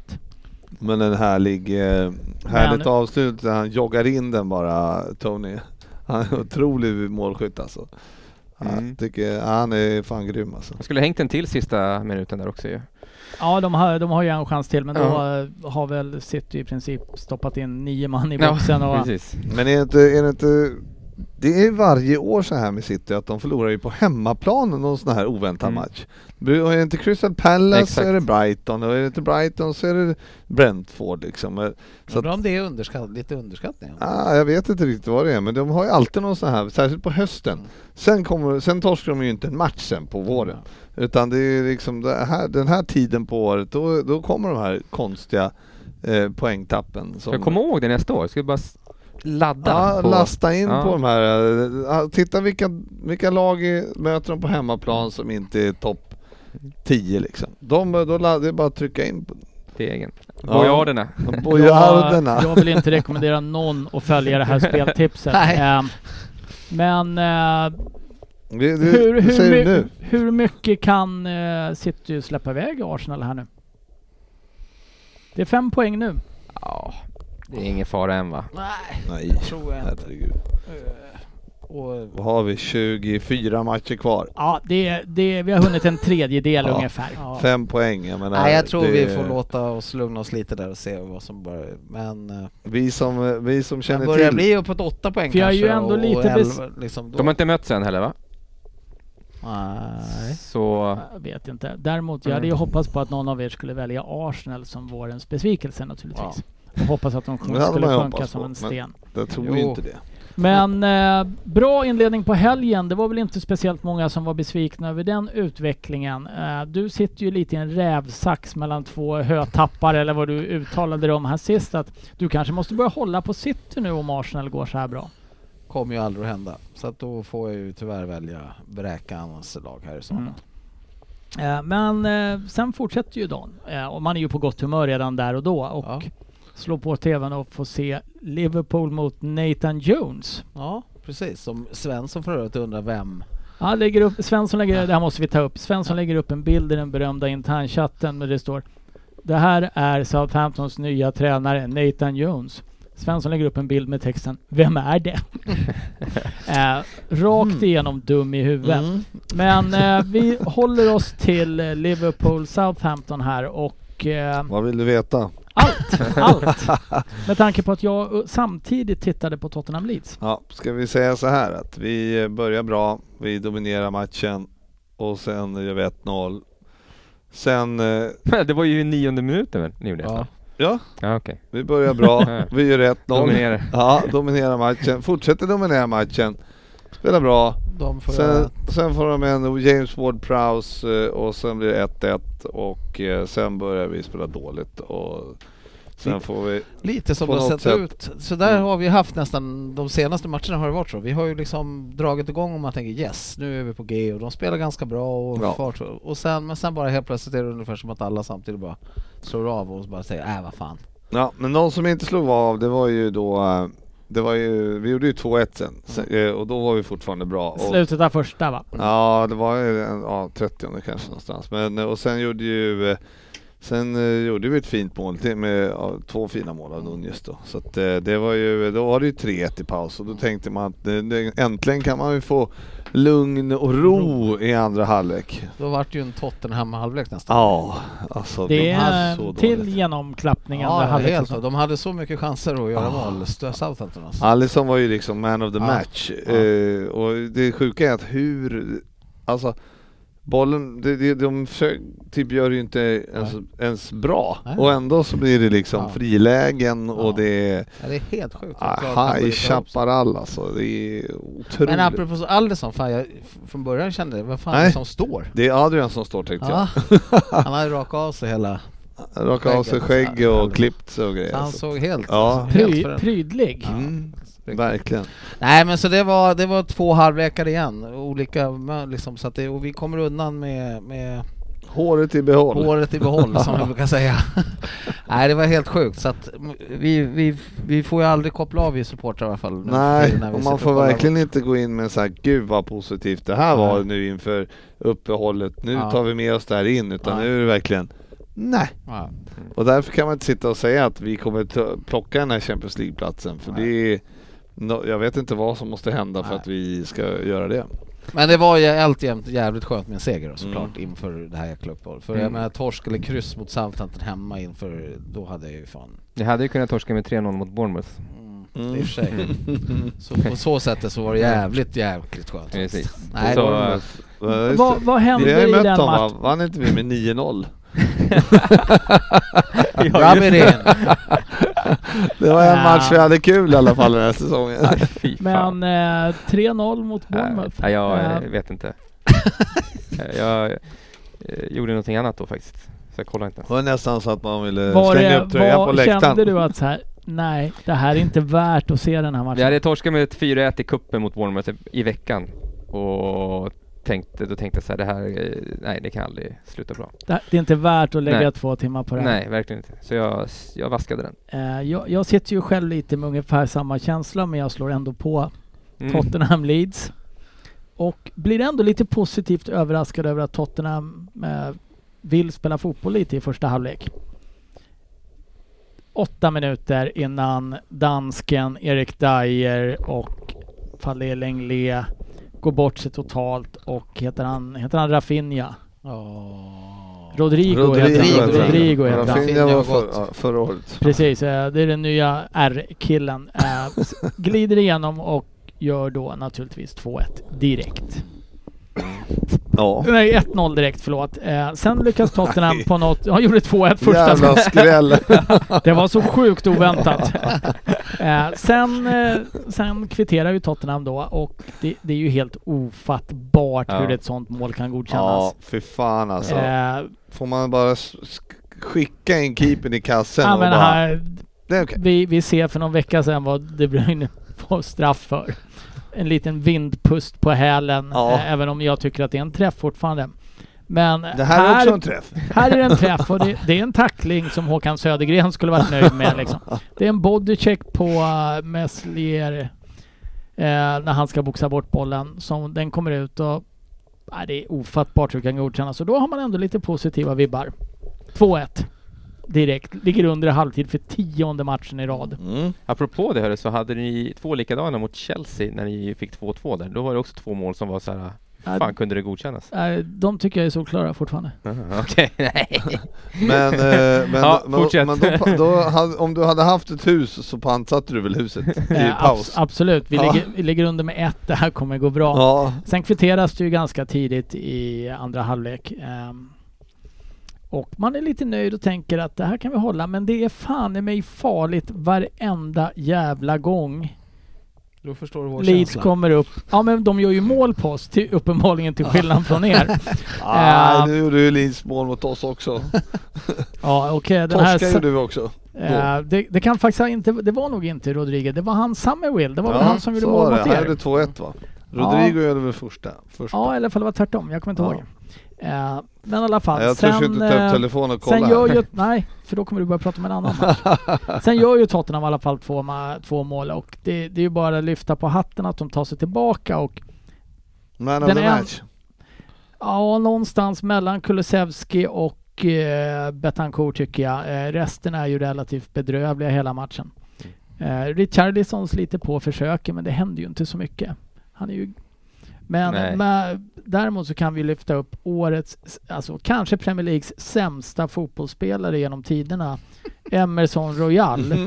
Men en härlig, eh, härligt Men- avslut där han joggar in den bara, Tony. Han är en otrolig målskytt alltså. Mm. Jag tycker, han är fan grym alltså. Han skulle hängt en till sista minuten där också ju. Ja, de har, de har ju en chans till men då Ja. eh, har väl City i princip stoppat in nio man i Ja, boxen och precis. Men är det inte, är det inte det är varje år så här med City att de förlorar ju på hemmaplan någon sån här oväntad Mm. match. Och är det inte Crystal Palace Exakt. så är det Brighton och är det inte Brighton så är det Brentford liksom. Så Så att, om det är underskatt, lite underskattning. ah, jag vet inte riktigt vad det är men de har ju alltid någon sån här, särskilt på hösten. Sen, kommer, sen torskar de ju inte en match sen på våren. Utan det är liksom det här, den här tiden på året, då, då kommer de här konstiga eh, poängtappen. Ska Som, jag komma ihåg det nästa år? Ska vi bara ladda? Ja, på- lasta in Ja. på de här. eh, ja, Titta vilka, vilka lag möter de på hemmaplan som inte är topp 10 liksom. De, då, det är bara att trycka in på Degen. Ja. Bojarderna. bojarderna. jag, jag vill inte rekommendera någon att följa det här speltipset. Nej. Eh, men eh, Det, det, hur, hur, my- nu. hur mycket kan eh, City släppa iväg Arsenal här nu? Det är fem poäng nu. Ja, det är ingen fara än va? Nej, Nej, tror jag inte. herregud. Eh, Och, Vad har vi? 24 matcher kvar. Ja, det, det, vi har hunnit en tredjedel Ja. ungefär. ja. Fem poäng. Jag menar, Nej, jag tror det- vi får låta oss lugna oss lite där och se vad som börjar. Men eh, Vi som, vi som det känner börjar till... bli uppåt åtta poäng För jag är ju kanske ändå och, lite och bes- elva, liksom, då. De har inte mötts än heller va? Nej. Så... Jag vet inte. Däremot, jag hade ju hoppats på att någon av er skulle välja Arsenal som vårens besvikelse naturligtvis. Och hoppas att de Det skulle sjunka som en sten. Jag tror Jo. inte det. Men eh, bra inledning på helgen. Det var väl inte speciellt många som var besvikna över den utvecklingen. Eh, du sitter ju lite i en rävsax mellan två hötappare eller vad du uttalade det om här sist. Att du kanske måste börja hålla på City nu om Arsenal går så här bra. Kommer ju aldrig att hända. Så att då får jag ju tyvärr välja Bräkans lag här i sommar. Mm. Eh, men eh, sen fortsätter ju dagen. Eh, och man är ju på gott humör redan där och då. Och Ja. Slår på tvn och får se Liverpool mot Nathan Jones. Ja, precis. Som Svensson för övrigt undrar vem. Ja, lägger upp, Svensson lägger, det här måste vi ta upp. Svensson lägger upp en bild i den berömda internchatten där det står Det här är Southamptons nya tränare Nathan Jones. Svensson lägger upp en bild med texten Vem är det? eh, rakt igenom dum i huvudet. Mm. Men eh, vi håller oss till eh, Liverpool Southampton här och eh, Vad vill du veta? Allt, allt. Med tanke på att jag eh, samtidigt tittade på Tottenham Leeds. Ja, ska vi säga så här att vi eh, börjar bra, vi dominerar matchen och sen gör vi 1-0. Sen, eh, det var ju i nionde minuten väl ni gjorde Ja. ja. Ja, Ja, okej. vi börjar bra. Vi gör 1-0. Dominerar. Ja, dominerar matchen. Fortsätter dominera matchen. Spelar bra. De får Sen, göra... sen får de en James Ward-Prowse eh, och sen blir det 1-1 och eh, sen börjar vi spela dåligt och sen får vi... Lite som det sett sätt. ut. Så där har vi haft nästan de senaste matcherna har det varit så. Vi har ju liksom dragit igång och man tänker yes, nu är vi på G och de spelar ganska bra och Ja. fart. Och sen, men sen bara helt plötsligt är det ungefär som att alla samtidigt bara slår av och bara säger äh vad fan. Ja, men någon som inte slog av det var ju då... Det var ju, vi gjorde ju 2-1 sen, sen eh, och då var vi fortfarande bra. Slutet av första va? Ja, det var ja, 30 kanske någonstans. Men, och sen gjorde ju eh, Sen eh, gjorde vi ett fint mål till med ja, två fina mål av Nunez då. Så att, eh, det var ju, då var det ju 3-1 i paus och då tänkte man att eh, det, äntligen kan man ju få lugn och ro i andra halvlek. Då vart det ju en Tottenham halvlek nästan. Ja, alltså Det de är så till dåligt. genomklappning andra Ja, halvlek. helt. De hade så mycket chanser att göra Ah. mål, Southampton alltså. Alisson var ju liksom man of the Ja. match. Ja. Eh, och det sjuka är att hur, alltså bollen, det, det, de försöker, typ gör det ju inte ens, ens bra. Nej. Och ändå så blir det liksom Ja. frilägen och Ja. det är Ja, det är helt sjukt. ah, High. Chaparral alltså. Det är otroligt. Men apropå Alisson, fan jag från början kände vad fan är Nej. det som står? Det är Adrian som står tänkte Ja, han har ju rakat av sig hela... jag. Raka av sig skägg och klippt sig och grejer. Han såg helt... Ja. helt Pry, prydlig. Mm, verkligen. Nej men så det var, det var två halvlekar igen, olika liksom, så att det, och vi kommer undan med, med Håret i behåll. håret i behåll som vi brukar säga. Nej det var helt sjukt så att vi, vi, vi får ju aldrig koppla av vi supportrar i alla fall. Nej, tiden när vi och man får kollar. verkligen inte gå in med så här, gud vad positivt det här var Nej. nu inför uppehållet. Nu Ja. tar vi med oss det här in, utan Nej. nu är det verkligen nej. Ja. Och därför kan man inte sitta och säga att vi kommer plocka den här Champions League-platsen, för Nej. det är no, jag vet inte vad som måste hända för Nej. att vi ska göra det. Men det var ju alltjämt jävligt skönt med en seger då, såklart Mm. inför det här jäkla uppehållet. För Mm. jag menar torsk eller kryss mot Southampton hemma inför, då hade jag ju fan... Ni hade ju kunnat torska med 3-0 mot Bournemouth. Mm, Mm. I och för sig. Så på så sättet så var det jävligt jävligt skönt. Precis. Nej, Så, det- eh, just Vad, det. vad Vi händer har ju i mött den matchen? Vann inte vi med 9-0? Rub it in! Det var en match vi hade kul i alla fall den här säsongen. Men eh, 3-0 mot Bournemouth. nej, jag eh, vet inte. Jag eh, gjorde någonting annat då faktiskt. Så jag kollade inte. Det var nästan så att man ville var slänga det, upp tröjan på läktaren. kände du att så här, nej, det här är inte värt att se den här Vi matchen? hade torskat med ett 4-1 i kuppen mot Bournemouth i veckan. Och tänkte, då tänkte jag så här, det här, eh, nej det kan aldrig sluta bra. Det, är inte värt att lägga Nej. två timmar på det här. Nej, verkligen inte. Så jag, jag vaskade den. Eh, jag, jag sitter ju själv lite med ungefär samma känsla men jag slår ändå på Mm. Tottenham Leeds. Och blir ändå lite positivt överraskad över att Tottenham eh, vill spela fotboll lite i första halvlek. Åtta minuter innan dansken Erik Dyer och Fadé Lenglet går bort sig totalt och heter han, heter han Rafinha? Oh. Rodrigo, Rodrigo, heter han. Rodrigo. Heter han. Rafinha var för, ja, förra året. Precis, eh, det är den nya R-killen. Eh, glider igenom och gör då naturligtvis 2-1 direkt. Ja. Nej, 1-0 direkt, förlåt. Eh, sen lyckas Tottenham på något... Han gjorde 2-1 första Jävla skräll. Det var så sjukt oväntat. Eh, sen, eh, sen kvitterar ju Tottenham då och det, det är ju helt ofattbart Ja. hur ett sånt mål kan Ja, godkännas. fy fan alltså. Eh, Får man bara skicka in keepern i kassen ja, och bara... här, Det är okej. vi, vi ser för någon vecka sedan vad De Bruyne får straff för. En liten vindpust på hälen, Ja. eh, även om jag tycker att det är en träff fortfarande. Men Det här är också en träff. här är det en träff och det, det är en tackling som Håkan Södergren skulle varit nöjd med. Liksom. Det är en bodycheck på uh, Meslier eh, när han ska boxa bort bollen. Som den kommer ut och nej, det är ofattbart hur det kan godkännas. Så då har man ändå lite positiva vibbar. 2-1 direkt. Ligger under i halvtid för tionde matchen i rad. Mm. Apropå det hörru, så hade ni två likadana mot Chelsea när ni fick 2-2 där. Då var det också två mål som var så här. Fan kunde det godkännas? De tycker jag är solklara fortfarande. Okej, nej. Men, eh, men, Ja, men, fortsätt. men då, då hade, om du hade haft ett hus så pantsatte du väl huset i Eh, paus? abs- absolut, vi, Ja. ligger, vi ligger under med ett. Det här kommer gå bra. Ja, Sen kvitteras det ju ganska tidigt i andra halvlek. Ehm, Och man är lite nöjd och tänker att det här kan vi hålla, men det är fan i mig farligt varenda jävla gång Då förstår du vår Leeds känsla. kommer upp. Ja men de gör ju mål på oss, till, uppenbarligen till skillnad från er. Ah, Eh, nu gjorde ju Leeds mål mot oss också. Ja okej, här... Torska gjorde vi också. eh, det, det kan faktiskt inte... Det var nog inte Rodriguez, det var han Summerwill. Det var väl Ja, han som gjorde mål mot det. Han er. gjorde 2-1 va? Rodrigo gjorde väl första? första. Ja, alla fall det var tvärtom. Jag kommer inte Ja. ihåg. Eh, men i alla fall. Jag törs sen, inte ta eh, upp telefonen och kolla. Sen gör ju... Nej, för då kommer du börja prata om en annan match. Sen gör ju Tottenham i alla fall två, två mål och det, det är ju bara att lyfta på hatten att de tar sig tillbaka och Man of the match. ja, någonstans mellan Kulusevski och eh, Betancourt tycker jag. Eh, resten är ju relativt bedrövliga hela matchen. Eh, Richarlison sliter på försöken men det händer ju inte så mycket. Han är ju... Men med, däremot så kan vi lyfta upp årets, alltså kanske Premier Leagues sämsta fotbollsspelare genom tiderna, Emerson Royal.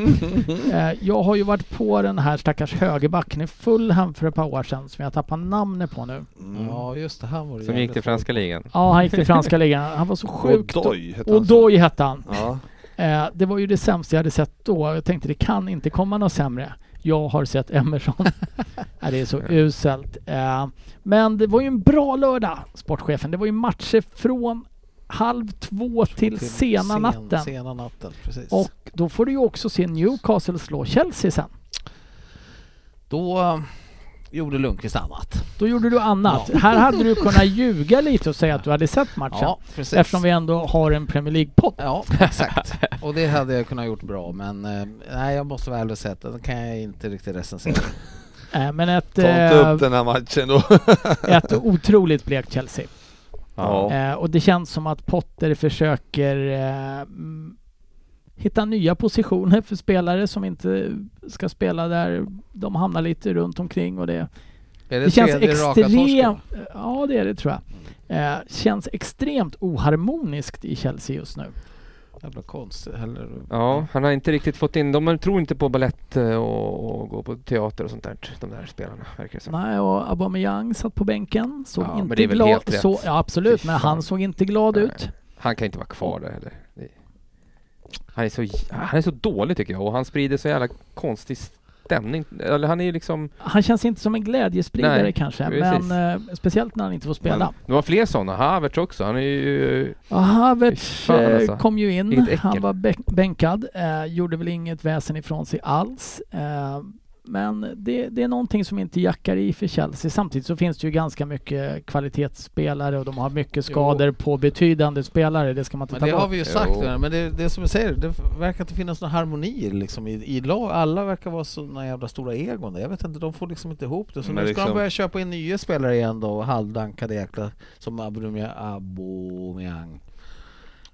Eh, jag har ju varit på den här stackars högerbacken i Fulham för ett par år sedan som jag tappar namnet på nu. Mm. Ja just det, han var det Som gick till franska ligan. Ja, han gick till franska ligan. Han var så sjukt... Odoi hette han. Odoi hette han. Ja. Eh, det var ju det sämsta jag hade sett då. Jag tänkte det kan inte komma något sämre. Jag har sett Emerson. det är så uselt. Eh, men det var ju en bra lördag, sportchefen. Det var ju matcher från halv två till, sena sen- natten. Sena natten. Och då får du ju också se Newcastle slå Chelsea sen. då gjorde Lundqvist annat. Då gjorde du annat. Här hade du kunnat ljuga lite och säga att du hade sett matchen. Ja, precis. eftersom vi ändå har en Premier League-podd. Ja, exakt. Och det hade jag kunnat gjort bra, men eh, nej, jag måste vara ärlig och säga att den kan jag inte riktigt recensera. Eh, men ett, Ta inte eh, upp den här matchen då. ett otroligt blekt Chelsea. Ja. Eh, och det känns som att Potter försöker hitta nya positioner för spelare som inte ska spela där de hamnar lite runt omkring och det, Är det, det känns extremt... Ja, det är det tror jag. Eh, känns extremt oharmoniskt i Chelsea just nu. Jävla konstigt. Eller, Ja, han har inte riktigt fått in, de tror inte på ballett eh, och, och gå på teater och sånt där, de där spelarna verkar det som. Nej, och Aubameyang satt på bänken. Såg Ja, men inte det är väl glad helt rätt. så, Ja, absolut, men han såg inte glad Nej. ut. Han kan inte vara kvar där heller. Han är, så, han är så dålig tycker jag och han sprider så jävla konstig stämning. Eller han är ju liksom... Han känns inte som en glädjespridare Nej, kanske, precis. men eh, speciellt när han inte får spela. Det var fler sådana. Havertz också. Han är ju... Ja, Havertz eh, alltså. kom ju in. Han var bä- bänkad. Eh, gjorde väl inget väsen ifrån sig alls. Eh, men det, det är någonting som inte jackar i för Chelsea. Samtidigt så finns det ju ganska mycket kvalitetsspelare och de har mycket skador på betydande spelare. Det ska man inte Men ta det har bort. vi ju sagt, Jo. men det, det är som jag säger, det verkar inte finnas någon harmoni liksom i, i lag. Alla verkar vara såna jävla stora egon. Jag vet inte, de får liksom inte ihop det. Så Men nu ska de liksom- börja köpa in nya spelare igen då, halvdankade jäkla som Aubameyang.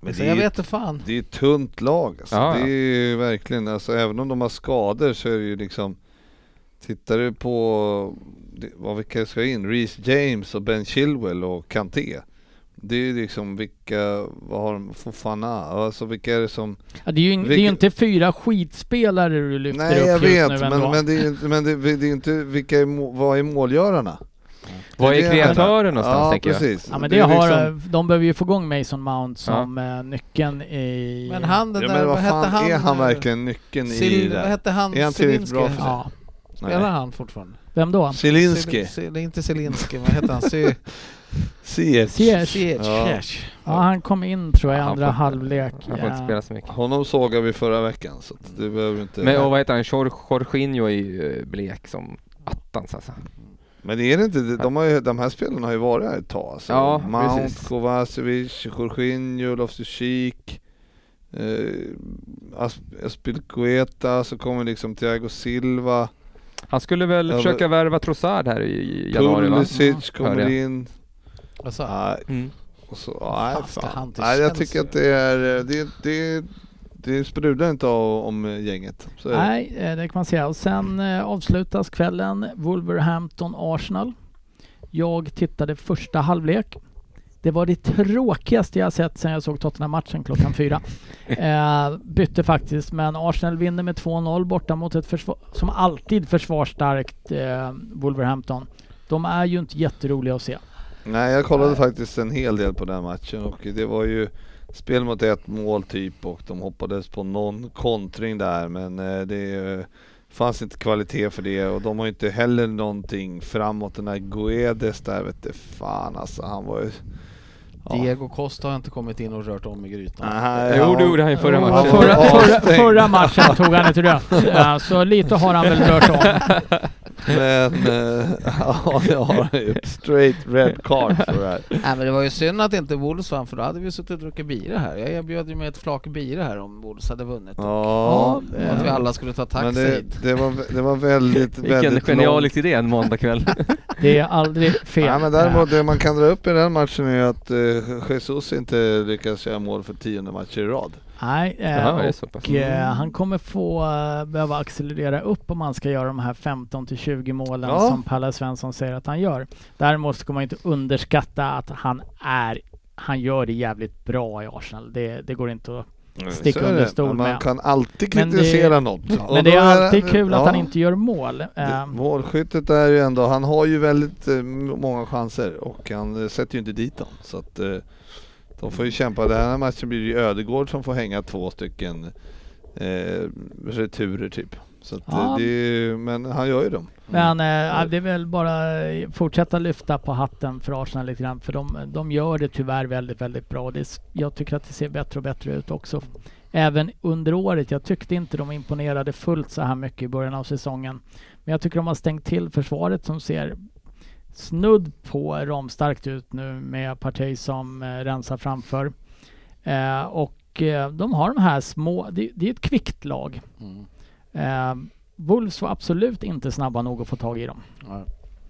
Men Så det är jag vet fan. Det är ett tunt lag alltså. Det är ju verkligen, alltså även om de har skador så är det ju liksom Tittar du på det- vad vilka ska in? Reece James och Ben Chilwell och Kanté. Det är ju liksom vilka, vad har de, Fofana, alltså vilka är det som Ja, det är ju ing- det är inte fyra skitspelare du lyfter Nej upp jag just vet, nu men, ändå. men det är men det, det är inte, vilka är, må- vad är målgörarna? Var Det är det kreatören någonstans ja, tänker jag? precis. Ja men Det det, har, liksom- de behöver ju få igång Mason Mount som eh, nyckeln i... Men han den Ja, där, men vad vad hette han? är han eh, verkligen nyckeln i Sil, det? vad hette han? Är han tillräckligt bra för Ja, Spelar han fortfarande? vem då? Zielinski. Sil- inte Zelinski, vad heter han? Ziyech. Ziyech. Ja. Han kom in tror jag i andra får- halvlek. Han får inte spela så mycket. Honom sågade vi förra veckan så att det behöver inte... Men och vad heter han? Jor- Jorginho är ju eh, blek som attans alltså. Men är det inte, de, har ju, de här spelarna har ju varit här ett tag alltså. Ja, Mount, precis. Kovacevic, Jorginho, Loftus-Cheek, eh, Asp- Aspilicueta, så kommer liksom Thiago Silva, Han skulle väl Ja, försöka värva Trossard här i januari? Pulisic Mm, kommer in. Alltså, Nej, Mm. och så, nej, fan nej, jag tycker att det är, det, det, det sprudlar inte av, om gänget. Så. Nej, eh, det kan man säga. Och sen eh, avslutas kvällen Wolverhampton-Arsenal. Jag tittade första halvlek. Det var det tråkigaste jag sett sedan jag såg Tottenham-matchen klockan fyra. Eh, bytte faktiskt, men Arsenal vinner med 2-0 borta mot ett försvar, som alltid försvarsstarkt eh, Wolverhampton. De är ju inte jätteroliga att se. Nej, jag kollade Nej. faktiskt en hel del på den matchen och det var ju spel mot ett mål typ och de hoppades på någon kontring där men eh, det eh, fanns inte kvalitet för det och de har inte heller någonting framåt. Den här Guedes där vet du fan alltså han var ju... Ja. Diego Costa har inte kommit in och rört om i grytan. Nej, Jo, han- det gjorde han i förra Ja, matchen. Förra, förra, Avstängd. förra matchen tog han ett rött, eh, så lite har han väl rört om. Men eh, ja, det har han ju. Straight red card för det här. Nej men det var ju synd att inte Wolves vann för då hade vi suttit och druckit bira här. Jag erbjöd ju mig ett flak bira här om Wolves hade vunnit. Ja, Och att vi alla skulle ta men taxi det, hit. det, var, det var väldigt, Vilken väldigt genialisk idé en måndagkväll. Det är aldrig fel. Ja, men däremot det man kan dra upp i den matchen är att eh, Jesus inte lyckas göra mål för tionde matcher i rad. Nej, eh, Jaha, och eh, han kommer få eh, behöva accelerera upp om han ska göra de här 15 till 20 målen Ja. som Palle Svensson säger att han gör. Däremot ska man inte underskatta att han är, han gör det jävligt bra i Arsenal. Det, det går inte att Sticka Så är under stol Men Man med. kan alltid Men det- kritisera något. Men det är alltid kul att ja, han inte gör mål. det- Eh, Målskyttet är ju ändå, han har ju väldigt eh, många chanser och han eh, sätter ju inte dit dem. Så att eh, de får ju kämpa. Den här matchen blir det ju Ödegård som får hänga två stycken eh, returer typ. Så att, Ja. det men han gör ju dem. Men eh, det är väl bara fortsätta lyfta på hatten för Arsenal lite grann. För de, de gör det tyvärr väldigt, väldigt bra. Det, jag tycker att det ser bättre och bättre ut också. Även under året. Jag tyckte inte de imponerade fullt så här mycket i början av säsongen. Men jag tycker de har stängt till försvaret som ser snudd på ramstarkt ut nu med Partey som eh, rensar framför. Eh, och eh, de har de här små, det, det är ett kvickt lag. Mm. Eh, Wolves var absolut inte snabba nog att få tag i dem.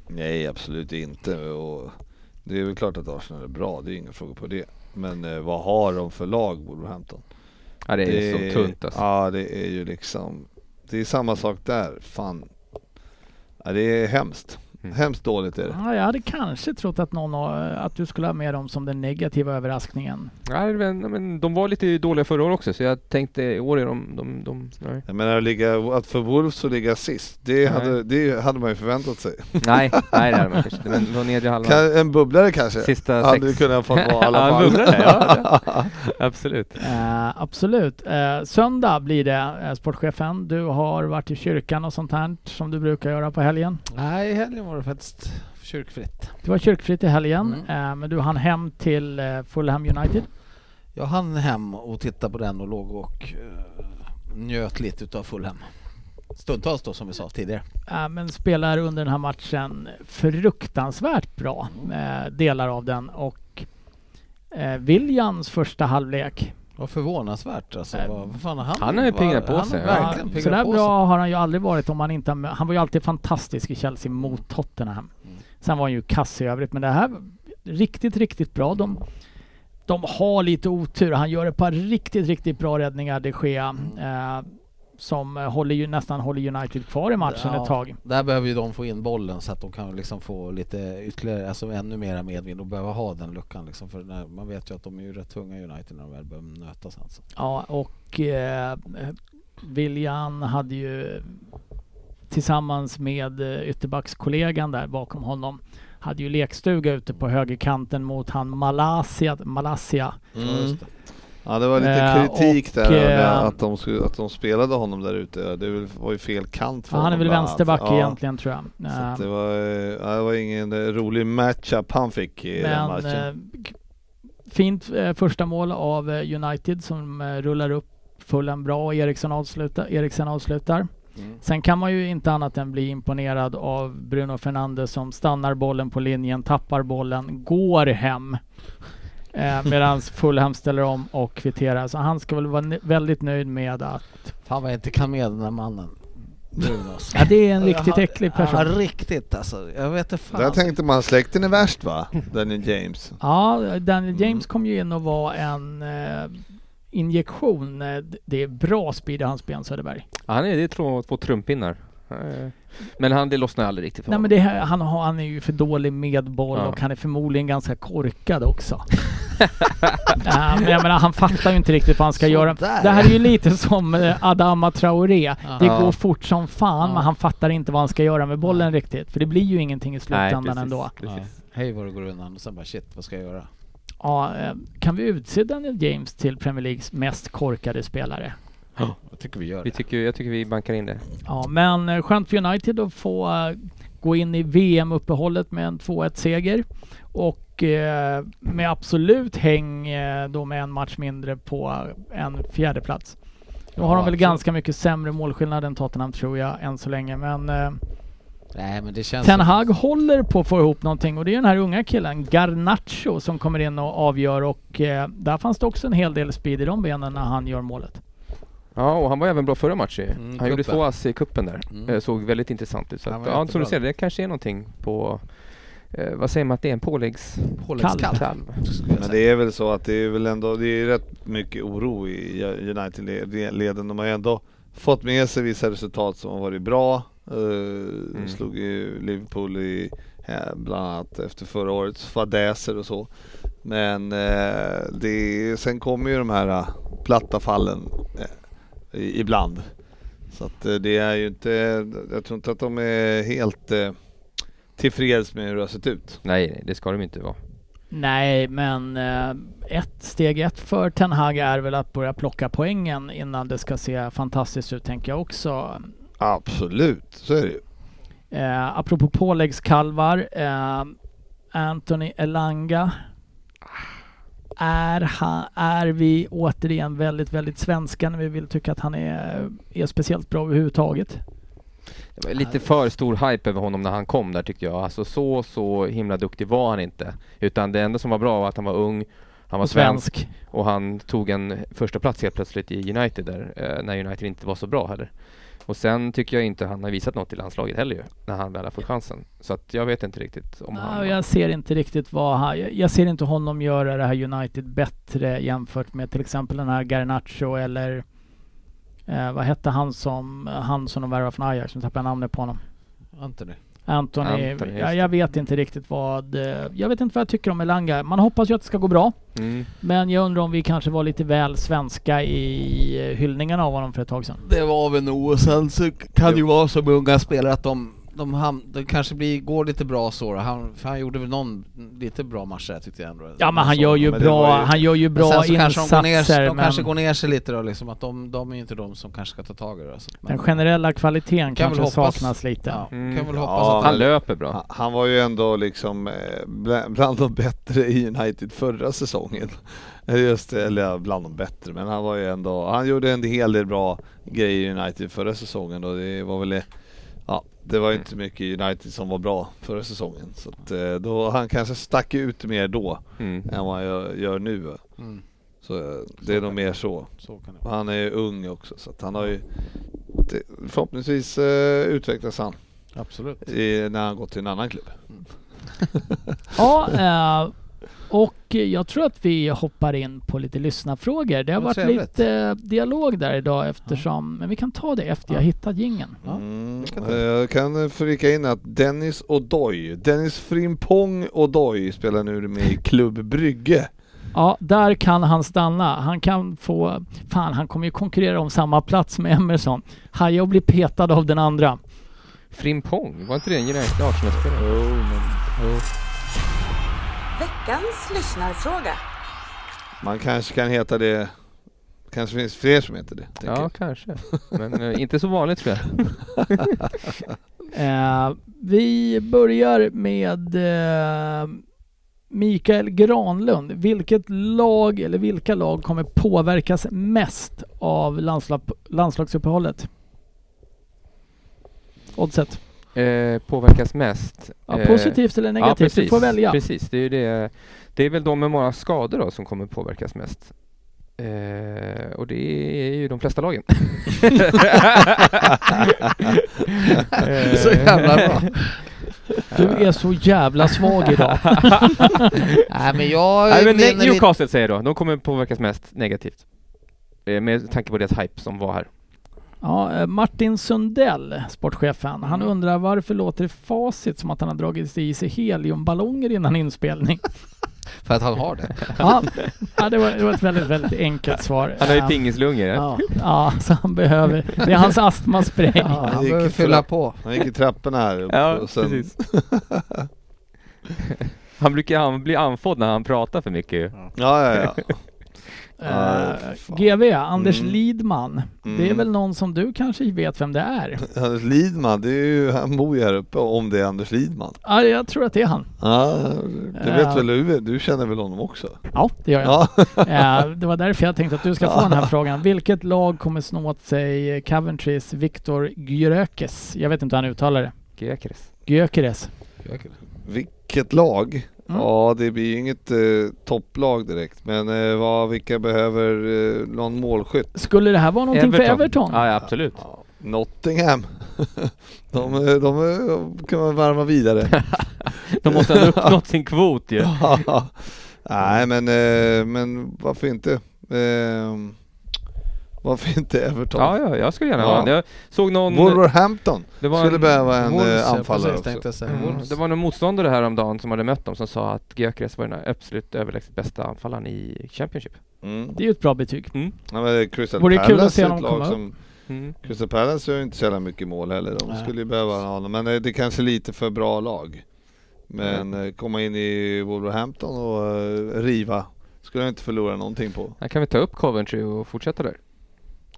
Nej absolut inte. Och det är väl klart att Arsenal är bra, det är ingen fråga på det. Men eh, vad har de för lag Wolverhampton? Ja, det är så tunt alltså. Ja det är ju liksom, det är samma sak där. Fan. Ja, det är hemskt. Mm. Hemskt dåligt är det. Ja, jag hade kanske trott att, någon, har- att du skulle ha med dem som den negativa överraskningen. Nej, men, men de var lite dåliga förra året också så jag tänkte i år är de... de, de nej. Jag menar att, ligga, att för Wolves att ligga sist, det hade, det hade man ju förväntat sig. nej, nej det hade man kanske inte. Men på nedre halvan. Kan, en bubblare kanske? Sista hade sex. det kunnat fått vara i alla fall. en bubblare, ja, Absolut. Eh, absolut. Eh, söndag blir det, eh, sportchefen. Du har varit i kyrkan och sånt här som du brukar göra på helgen. Nej, helgen var det faktiskt kyrkfritt. Det var kyrkfritt i helgen, Mm. eh, men du hann hem till eh, Fulham United. Jag hann hem och tittade på den och låg och eh, njöt lite utav Fulham. Stundtals då som vi sa tidigare. Eh, men spelar under den här matchen fruktansvärt bra, eh, delar av den. Och eh, Williams första halvlek Vad förvånansvärt alltså. Eh, Vad, vad fan har han? han har ju pinglat på han sig, har ja. Verkligen så pinglat där på bra har han ju aldrig varit om han inte Han var ju alltid fantastisk i Chelsea Mm. mot Tottenham. Sen var han ju kass i övrigt, men det här var riktigt, riktigt bra. De, de har lite otur. Han gör ett par riktigt, riktigt bra räddningar, de Gea, Mm. eh, som eh, håller ju, nästan håller United kvar i matchen Ja. ett tag. Där behöver ju de få in bollen så att de kan liksom få lite ytterligare, alltså ännu mera medvind och behöva ha den luckan liksom. För när, man vet ju att de är ju rätt tunga United när de väl behöver nötas alltså. Ja, och eh, William hade ju tillsammans med eh, ytterbackskollegan där bakom honom hade ju lekstuga ute på högerkanten mot han Malaysia, Malaysia Just det. Ja det var lite Eh, kritik och, där eh, att, de skulle, att de spelade honom där ute. Det väl- var ju fel kant för han är honom väl bland annat. vänsterback Ja, egentligen tror jag. Så att det, Eh, var, eh, det var ingen eh, rolig matchup han fick i den Men matchen. eh, k- fint eh, första mål av eh, United som eh, rullar upp Fulham bra och Eriksson avslutar. Eriksen avslutar. Mm. Sen kan man ju inte annat än bli imponerad av Bruno Fernandes som stannar bollen på linjen, tappar bollen, går hem. Eh, Medan Fulham ställer om och kvitterar. Så han ska väl vara väldigt nöjd med att... Fan vad jag inte kan med den här mannen. Bruno. Ja, det är en riktigt äcklig person. Ja, riktigt alltså. Jag vet inte fan. Där tänkte man släkten är värst va? Daniel James. Ja, Daniel James Mm. kom ju in och var en eh, injektion. Eh, Det är bra speed i hans ben, Söderberg. Ja, han är, det är två, två trumpinnar. Eh, Men han, det lossnar aldrig riktigt för Nej honom. men det, här- han, har, han är ju för dålig med boll Ja. och han är förmodligen ganska korkad också. ja, men jag menar, han fattar ju inte riktigt vad han ska göra. Sådär. Det här är ju lite som eh, Adama Traoré. Det Ja. går fort som fan Ja. men han fattar inte vad han ska göra med bollen riktigt. För det blir ju ingenting i Nej, slutändan precis, ändå. precis. Hej vad det går undan och sen bara shit vad ska jag göra? Ja, eh, kan vi utse Daniel James till Premier Leagues mest korkade spelare? Jag tycker vi gör Vi det. tycker, jag tycker vi bankar in det. Ja, men eh, skönt för United att få gå in i VM-uppehållet med en 2-1-seger. Och eh, med absolut häng eh, då med en match mindre på en fjärde plats. Nu har Ja, de väl absolut. ganska mycket sämre målskillnad än Tottenham tror jag än så länge. Men eh, Nej men det känns... Ten som- Hag håller på att få ihop någonting och det är den här unga killen Garnacho som kommer in och avgör och eh, där fanns det också en hel del speed i de benen när han gör målet. Ja, och han var även bra förra matchen. Mm, han gjorde kuppen. två ass i kuppen där. Mm. Såg väldigt intressant ut. Så att, ja, som du säger, där. det kanske är någonting på... Eh, vad säger man att det är? En påläggs... Påläggskalv. kalv. Men det är väl så att det är väl ändå, det är rätt mycket oro i United-leden. De har ju ändå fått med sig vissa resultat som har varit bra. Uh, Slog ju Liverpool i, eh, bland annat efter förra årets fadäser och så. Men eh, det sen kommer ju de här eh, platta fallen eh, ibland. Så att eh, det är ju inte, jag tror inte att de är helt eh, tillfreds med hur det har sett ut. Nej, det ska de inte vara. Nej, men eh, ett steg ett för Ten Hag är väl att börja plocka poängen innan det ska se fantastiskt ut tänker jag också. Absolut, så är det ju. Eh, apropå påläggskalvar, eh, Anthony Elanga. Är, han, är vi återigen väldigt, väldigt svenska när vi vill tycka att han är, är speciellt bra överhuvudtaget? Det var lite för stor hype över honom när han kom där tyckte jag. Alltså så, så himla duktig var han inte. Utan det enda som var bra var att han var ung, han var svensk och han tog en första plats helt plötsligt i United där, eh, när United inte var så bra heller. Och sen tycker jag inte han har visat något i landslaget heller ju, när han väl har fått chansen. Så att jag vet inte riktigt om han... Ja, jag ser inte riktigt vad han, jag- jag ser inte honom göra det här United bättre jämfört med till exempel den här Garnacho eller eh, vad hette han som, han som de värvade från Ajax, nu tappar jag namnet på honom. Anthony. Anthony, Anthony, just ja, det. jag vet inte riktigt vad, eh, jag vet inte vad jag tycker om Elanga. Man hoppas ju att det ska gå bra, Mm. men jag undrar om vi kanske var lite väl svenska i eh, hyllningarna av honom för ett tag sedan. Det var vi nog och sen så kan det ju vara så med unga spelare att de, de, ham, de kanske blir, går lite bra så då. Han, för han gjorde väl någon lite bra match där tyckte jag ändå. Ja men han Så. gör ju men bra, ju- han gör ju Men bra sen så kanske de, går insatser ner, de men kanske går ner sig lite då liksom, att de, de är ju inte de som kanske ska ta tag i det. Så. den generella kvaliteten Kan väl kanske hoppas- saknas lite. Ja, Mm. kan väl Ja, hoppas att Han men- löper bra. Han, han var ju ändå liksom eh, bla- bland de bättre i United förra säsongen. Just det, eller ja, bland de bättre, men han var ju ändå, han gjorde en hel del bra grejer i United förra säsongen och det var väl, ja, det var ju inte mycket i United som var bra förra säsongen. Så att eh, då, han kanske stack ut mer då Mm. än vad han gör, nu. Mm, Så eh, det är nog mer så. så. Han är ju ung också så att han har ju förhoppningsvis eh, utvecklas han Absolut. i, när han gått till en annan klubb. Ja, eh, och jag tror att vi hoppar in på lite lyssnarfrågor. Det har varit trevligt. lite eh, dialog där idag eftersom, men vi kan ta det efter jag Ja. hittat jingeln. Ja, Mm, eh, jag kan flika in att Dennis Odoy, Dennis Frimpong Odoy spelar nu med i Klubb Brygge. Ja, där kan han stanna. Han kan få, fan han kommer ju konkurrera om samma plats med Emerson. Haja och bli petad av den andra. Frimpong, var inte det en United Arsenal-spelare? Oh, men, Veckans lyssnarfråga. man kanske kan heta det, kanske finns fler som heter det. Ja, jag. kanske. Men eh, inte så vanligt tror jag. Eh, vi börjar med eh, Mikael Granlund. Vilket lag eller vilka lag kommer påverkas mest av landslag, landslagsuppehållet? Oddset. Eh, påverkas mest. Ja, Eh, positivt eller negativt? Ja, precis, du får välja. Precis, det är ju det. Det är väl de med många skador då som kommer påverkas mest. Eh, och det är ju de flesta lagen. Så jävla bra. Du är så jävla svag idag. Nej men jag Nej, men Newcastle säger jag då, de kommer påverkas mest negativt. Eh, med tanke på deras hype som var här. Ja, eh, Martin Sundell, sportchefen, han Mm. undrar varför låter det facit som att han har dragit i sig heliumballonger innan inspelning? För att han har det. Ja, ja det, var, det var ett väldigt, väldigt enkelt svar. Han har ju pingislungor. Ja. Ja, så han behöver... Det är hans astmaspray. Ja, Han han gick behöver fylla på. Han gick i trapporna här uppe Ja, och sen, precis. Han brukar an- bli andfådd när han pratar för mycket. Ja, ja, ja. Eh, för fan. GV, Anders Mm. Lidman. Det är Mm. väl någon som du kanske vet vem det är? Anders Lidman, det är ju, han bor ju här uppe om det är Anders Lidman. Ja, jag tror att det är han. Ja, det vet Ja. väl du? Du känner väl honom också? Ja, det gör jag. Ja, Eh, det var därför jag tänkte att du ska få den här frågan. Vilket lag kommer snå åt sig Coventrys Viktor Gyökeres? Jag vet inte hur han uttalar det. Gyökeres. Gyökeres. vilket lag? Mm. Ja, det blir ju inget eh, topplag direkt. Men eh, vad, vilka behöver eh, någon målskytt? Skulle det här vara någonting för Everton? Ja, ja absolut. Ja, Nottingham. de, eh, de, eh, kan man värma vidare. De måste ha uppnått sin kvot ju. Nej, men, eh, men varför inte? Varför inte Everton? Ja, ja, jag skulle gärna Ja. ha den. Jag såg någon... Wolverhampton Det var skulle en- behöva en Wolves, eh, anfallare precis, också. tänkte jag säga. Mm. Wolves. Det var någon motståndare häromdagen som hade mött dem som sa att Gyökeres var den absolut överlägset bästa anfallaren i Championship. Mm. Det är ju ett bra betyg. Mm. Ja, men Crystal Vore Palace kul att se är ett lag som Mm. Crystal Palace gör ju inte så jävla mycket mål heller. De Nej. skulle ju behöva ha honom. Men eh, det är kanske lite för bra lag. Men eh, komma in i Wolverhampton och riva skulle jag inte förlora någonting på. Här kan vi ta upp Coventry och fortsätta där.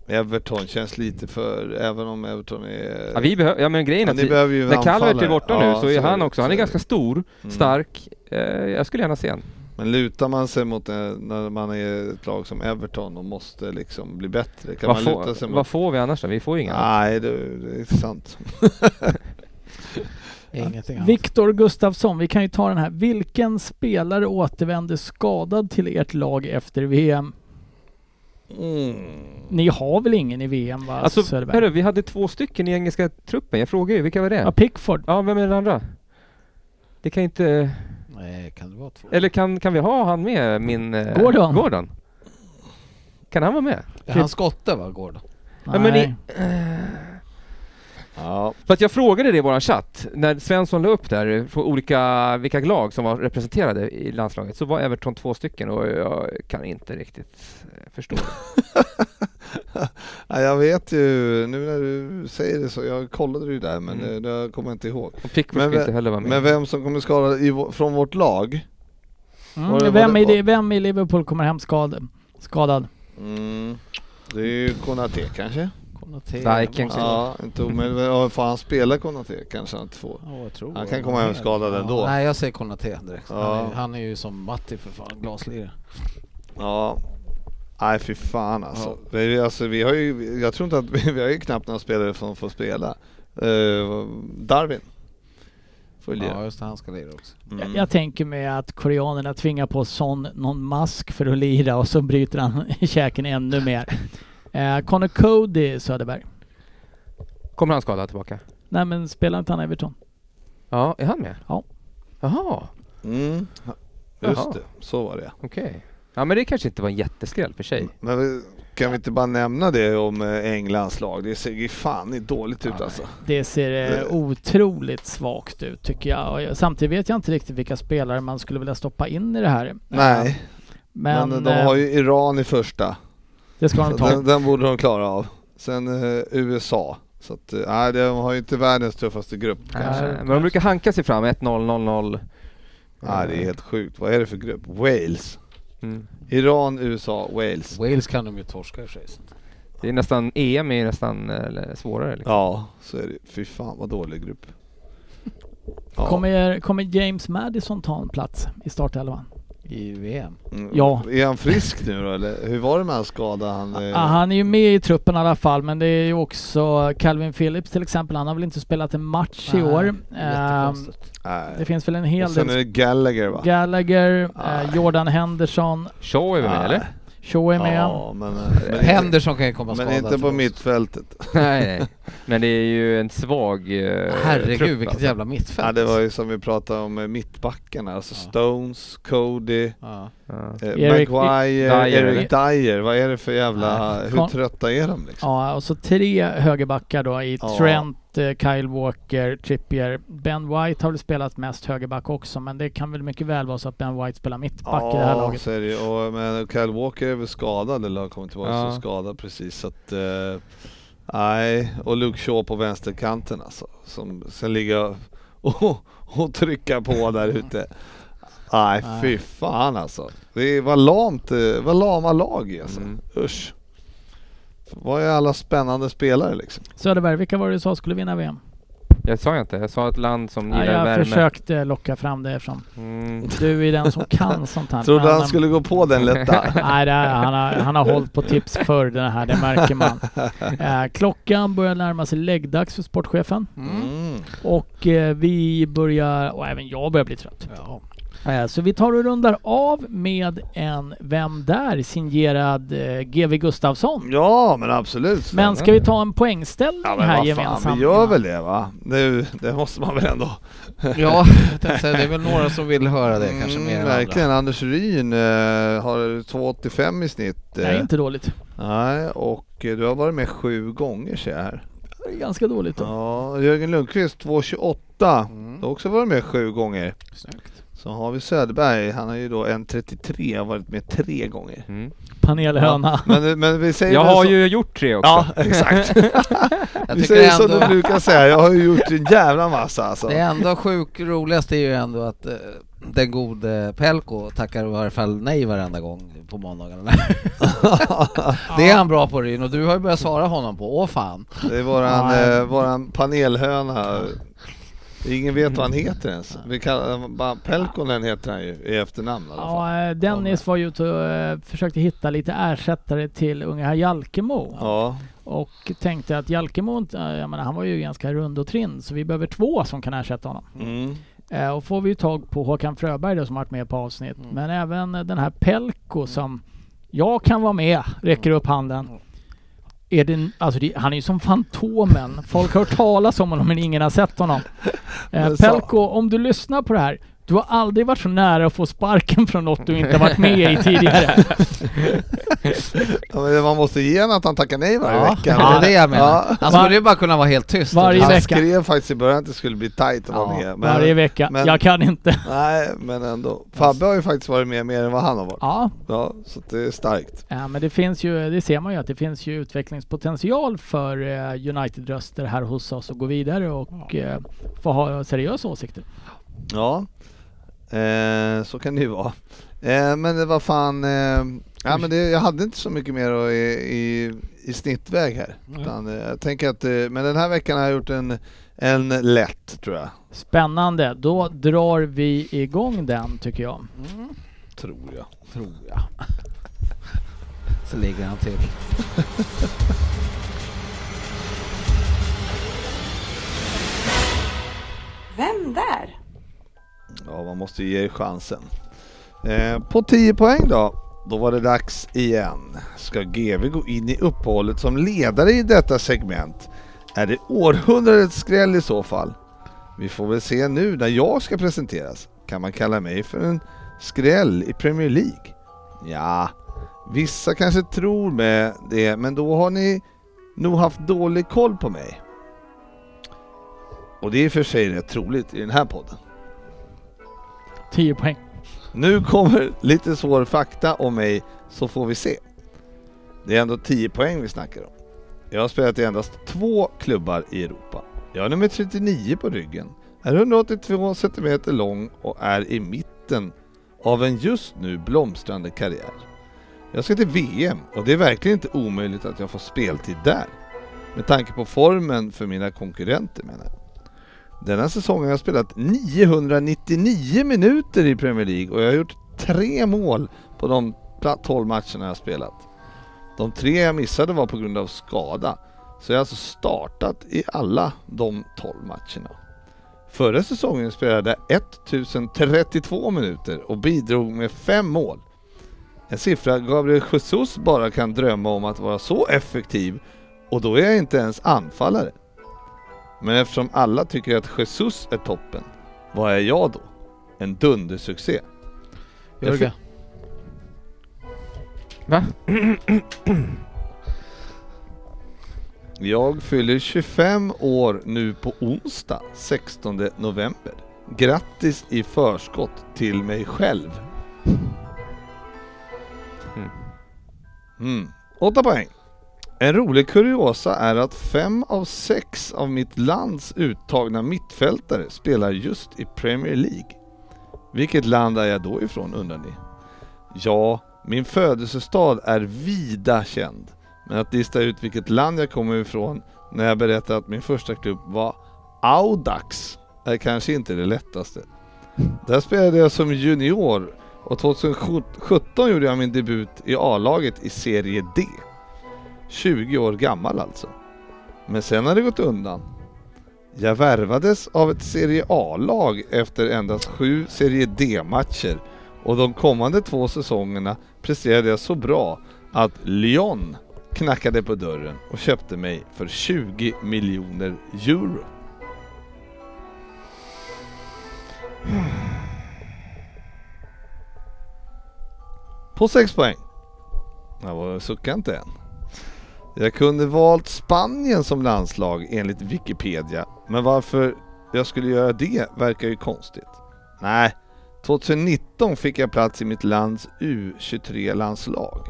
Everton känns lite för, även om Everton är... Ja, vi behöver, ja men grejen är att vi, behöver ju när Calvert är borta nu Ja, så är han det, också, han så är ganska stor, Mm. stark. Eh, jag skulle gärna se han. Men lutar man sig mot, när man är ett lag som Everton och måste liksom bli bättre, kan Vad, man får- luta sig vad mot... får vi annars då? Vi får ju inga. Nej, det, det är sant. Ingenting annat. Viktor Gustafsson, vi kan ju ta den här. Vilken spelare återvände skadad till ert lag efter VM? Mm. Ni har väl ingen i VM va, Alltså, Söderberg? hörru, vi hade två stycken i engelska truppen. Jag frågar ju, vilka var det? Ja, Pickford. Ja, vem är den andra? Det kan inte... Nej, kan det vara två? Eller kan, kan vi ha han med, min... eh, Gordon. Gordon? Kan han vara med? Är han skotte va, Gordon? Ja, men Nej. Ja. För att jag frågade det i våran chatt, när Svensson la upp där för olika, vilka lag som var representerade i landslaget, så var Everton två stycken och jag kan inte riktigt eh, förstå det. ja, jag vet ju, nu när du säger det så, jag kollade ju där men Mm. det, det kommer jag inte ihåg. Och Pickford Men ska ve- inte heller vara med. Men vem som kommer skada i, från vårt lag? Mm, Var det- var vem, i, det- vem i Liverpool kommer hem skadad? skadad? Mm. Det är ju Konate kanske? Dijk måste- Ja, inte omöjligt. Ja, Får han spela Konate kanske han inte får. Ja, jag tror Han kan komma hem skadad Ja, ändå. Nej, jag säger Konate direkt. Ja. Han, är, han är ju som Matti för fan, glaslirare. Ja. Nej fy fan alltså. Vi, alltså vi har ju, jag tror inte att vi, vi har ju knappt några spelare som får spela. Eh, Darwin. Ja, just det. Han ska lira också. Jag, Mm. jag tänker mig att koreanerna tvingar på Son någon mask för att lira och så bryter han käken ännu mer. Eh, Connor Cody, Söderberg. Kommer han skadad tillbaka? Nej men spelar inte han Everton? Ja, är han med? Ja. Jaha, Mm. Just Jaha. det, så var det okej. Ja men det kanske inte var en jätteskräll för sig. Men vi- kan vi inte bara nämna det om eh, Englands lag? Det ser ju fan inte dåligt ut alltså. Det ser eh, otroligt svagt ut tycker jag. Och. Samtidigt vet jag inte riktigt vilka spelare man skulle vilja stoppa in i det här. Nej, Eh, men, Men, de har ju Iran i första. Det ska de ta. den, den borde de klara av. Sen eh, USA. Så att, eh, nej, de har ju inte världens tuffaste grupp kanske. Eh, men de brukar hanka sig fram 1-0, 0-0. Nej, det är helt sjukt. Vad är det för grupp? Wales. Mm. Iran, USA, Wales. Wales kan de ju torska i och för sig. Det är nästan, EM är nästan eh, svårare liksom. Ja, så är det. Fy fan vad dålig grupp. Ja. Kommer, kommer James Madison ta en plats i startelvan? I VM. Mm. Ja. Är han frisk nu då eller? Hur var det med hans skada? Han, eh, Ah, han är ju med i truppen i alla fall men det är ju också Calvin Phillips till exempel. Han har väl inte spelat en match i Nej, år. Ehm, det finns väl en hel Och sen är del... det Gallagher va? Gallagher, Ah. eh, Jordan Henderson, Shaw är väl med Nej. eller? Shaw är med. Ja, men, eh, men Henderson kan ju komma men skadad. inte på mittfältet. nej, nej. Men det är ju en svag eh, Herregud trupp, vilket alltså. jävla mittfält. Ja, det var ju som vi pratade om med mittbackarna. Alltså Ja. Stones, Cody, Ja. Ja. eh, Eric- Maguire, Dyer, Eric Dyer. Vad är det för jävla... Hur trötta är de liksom? Ja, och så tre högerbackar då i Ja. Trent, eh, Kyle Walker, Trippier. Ben White har väl spelat mest högerback också men det kan väl mycket väl vara så att Ben White spelar mittback i det här laget. är det och, men Kyle Walker är väl skadad eller har kommit tillbaka Ja. så skadad precis så att eh, Nej, och Luke Shaw på vänsterkanten alltså. Som sen ligger och, och trycka på där ute. Nej, Nej. fy fan alltså. Det var lamt, eh, var lama lag alltså. Mm. Usch. Vad är alla spännande spelare liksom? Söderberg, vilka var det du sa skulle vinna VM? Jag sa inte, jag sa ett land som Ja, gillar jag värme. försökte locka fram det eftersom Mm. du är den som kan sånt här. Trodde han ehm, skulle gå på den lätta? Nej, det är, han, har, han har hållit på tips förr det här, det märker man. Eh, klockan börjar närma sig läggdags för sportchefen Mm. och eh, vi börjar, och även jag börjar bli trött. Ja. Eh, så vi tar och rundar av med en Vem där? signerad eh, GV Gustafsson. Ja, men absolut. Men ska vi ta en poängställning Ja men här gemensamt? vi gör väl det va? Nu, det måste man väl ändå. Ja, jag säga, det är väl några som vill höra det kanske mer än andra. Mm, Verkligen, Anders Ryn eh, har 2,85 i snitt. eh, Nej, inte dåligt. Nej, och du har varit med sju gånger ser jag här. Det är ganska dåligt då. Ja, Jörgen Lundqvist 2,28. Mm. Du har också varit med sju gånger. Snyggt. Så har vi Söderberg, han har ju då 1,33 och varit med tre gånger. Mm. Panelhöna. Men, men vi säger Jag har så... ju gjort tre också. Ja, exakt. Jag vi säger som ändå, du brukar säga, jag har ju gjort en jävla massa alltså. det är ändå sjukt roligast är ju ändå att eh, den gode Pelko tackar i varje fall nej varenda gång på måndagarna. det är han bra på Ryn och du har ju börjat svara honom på, åh fan. Det är våran, Ja, eh, våran panelhöna. Ingen vet vad han heter ens. Vi kallar, bara Pelkonen heter han ju i efternamn i alla fall. Ja, eh, Dennis var ju ute och eh, försökte hitta lite ersättare till unga herr Jalkemo. Ja, Och tänkte att Jalkemo, eh, jag menar, han var ju ganska rund och trinn så vi behöver två som kan ersätta honom. mm. Eh, och får vi ju tag på Håkan Fröberg då, som varit med på avsnitt. Mm. Men även den här Pelko som jag kan vara med, räcker upp handen. Är det, alltså det, han är ju som Fantomen. Folk har hört talas om honom men ingen har sett honom. Eh, Pelko, om du lyssnar på det här. Du har aldrig varit så nära att få sparken från något du inte varit med i tidigare. ja men man måste ge honom att han tackar nej varje Ja, vecka. det är det jag menar. Ja. Han skulle ju bara kunna vara helt tyst. Varje Han vecka. skrev faktiskt i början att det skulle bli tight att vara Ja, med. Men, Varje vecka. men- jag kan inte. Nej, men ändå. Fabbe har ju faktiskt varit med mer än vad han har varit. Ja, Ja, så det är starkt. Ja, men det finns ju, det ser man ju att det finns ju utvecklingspotential för eh, United-röster här hos oss att gå vidare och eh, få ha seriösa åsikter. Ja, eh, så kan det ju vara. Eh, men det var fan, eh, ja, men det, jag hade inte så mycket mer i, i, i snittväg här. Utan, eh, jag tänker att, eh, men den här veckan har jag gjort en, en lätt tror jag. Spännande. Då drar vi igång den tycker jag. Mm, Tror jag. tror jag. Så ligger han till. Vem där? Ja, man måste ju ge er chansen. Eh, på 10 poäng då, då var det dags igen. Ska GV gå in i uppehållet som ledare i detta segment? Är det århundradets skräll i så fall? Vi får väl se nu när jag ska presenteras. Kan man kalla mig för en skräll i Premier League? Ja, vissa kanske tror med det, men då har ni nog haft dålig koll på mig. Och det är i och för sig rätt troligt i den här podden. 10 poäng. Nu kommer lite svår fakta om mig så får vi se. Det är ändå 10 poäng vi snackar om. Jag har spelat i endast två klubbar i Europa. Jag är nummer 39 på ryggen, är 182 cm lång och är i mitten av en just nu blomstrande karriär. Jag ska till VM och det är verkligen inte omöjligt att jag får speltid där. Med tanke på formen för mina konkurrenter menar jag. Denna säsong har jag spelat 999 minuter i Premier League och jag har gjort tre mål på de 12 matcherna jag har spelat. De tre jag missade var på grund av skada, så jag har alltså startat i alla de 12 matcherna. Förra säsongen spelade jag 1032 minuter och bidrog med fem mål. En siffra Gabriel Jesus bara kan drömma om att vara så effektiv och då är jag inte ens anfallare. Men eftersom alla tycker att Jesus är toppen, vad är jag då? En dundersuccé. Jörgen. Va? Jag fyller 25 år nu på onsdag 16 november. Grattis i förskott till mig själv. Mm. Mm. 8 poäng. En rolig kuriosa är att fem av sex av mitt lands uttagna mittfältare spelar just i Premier League. Vilket land är jag då ifrån undrar ni? Ja, min födelsestad är vida känd. Men att lista ut vilket land jag kommer ifrån när jag berättar att min första klubb var Audax är kanske inte det lättaste. Där spelade jag som junior och 2017 gjorde jag min debut i A-laget i Serie D. 20 år gammal alltså. Men sen har det gått undan. Jag värvades av ett Serie A-lag efter endast sju Serie D-matcher och de kommande två säsongerna presterade jag så bra att Lyon knackade på dörren och köpte mig för 20 miljoner euro. På 6 poäng. Jag var inte än. Jag kunde valt Spanien som landslag enligt Wikipedia, men varför jag skulle göra det verkar ju konstigt. Nej, 2019 fick jag plats i mitt lands U23-landslag.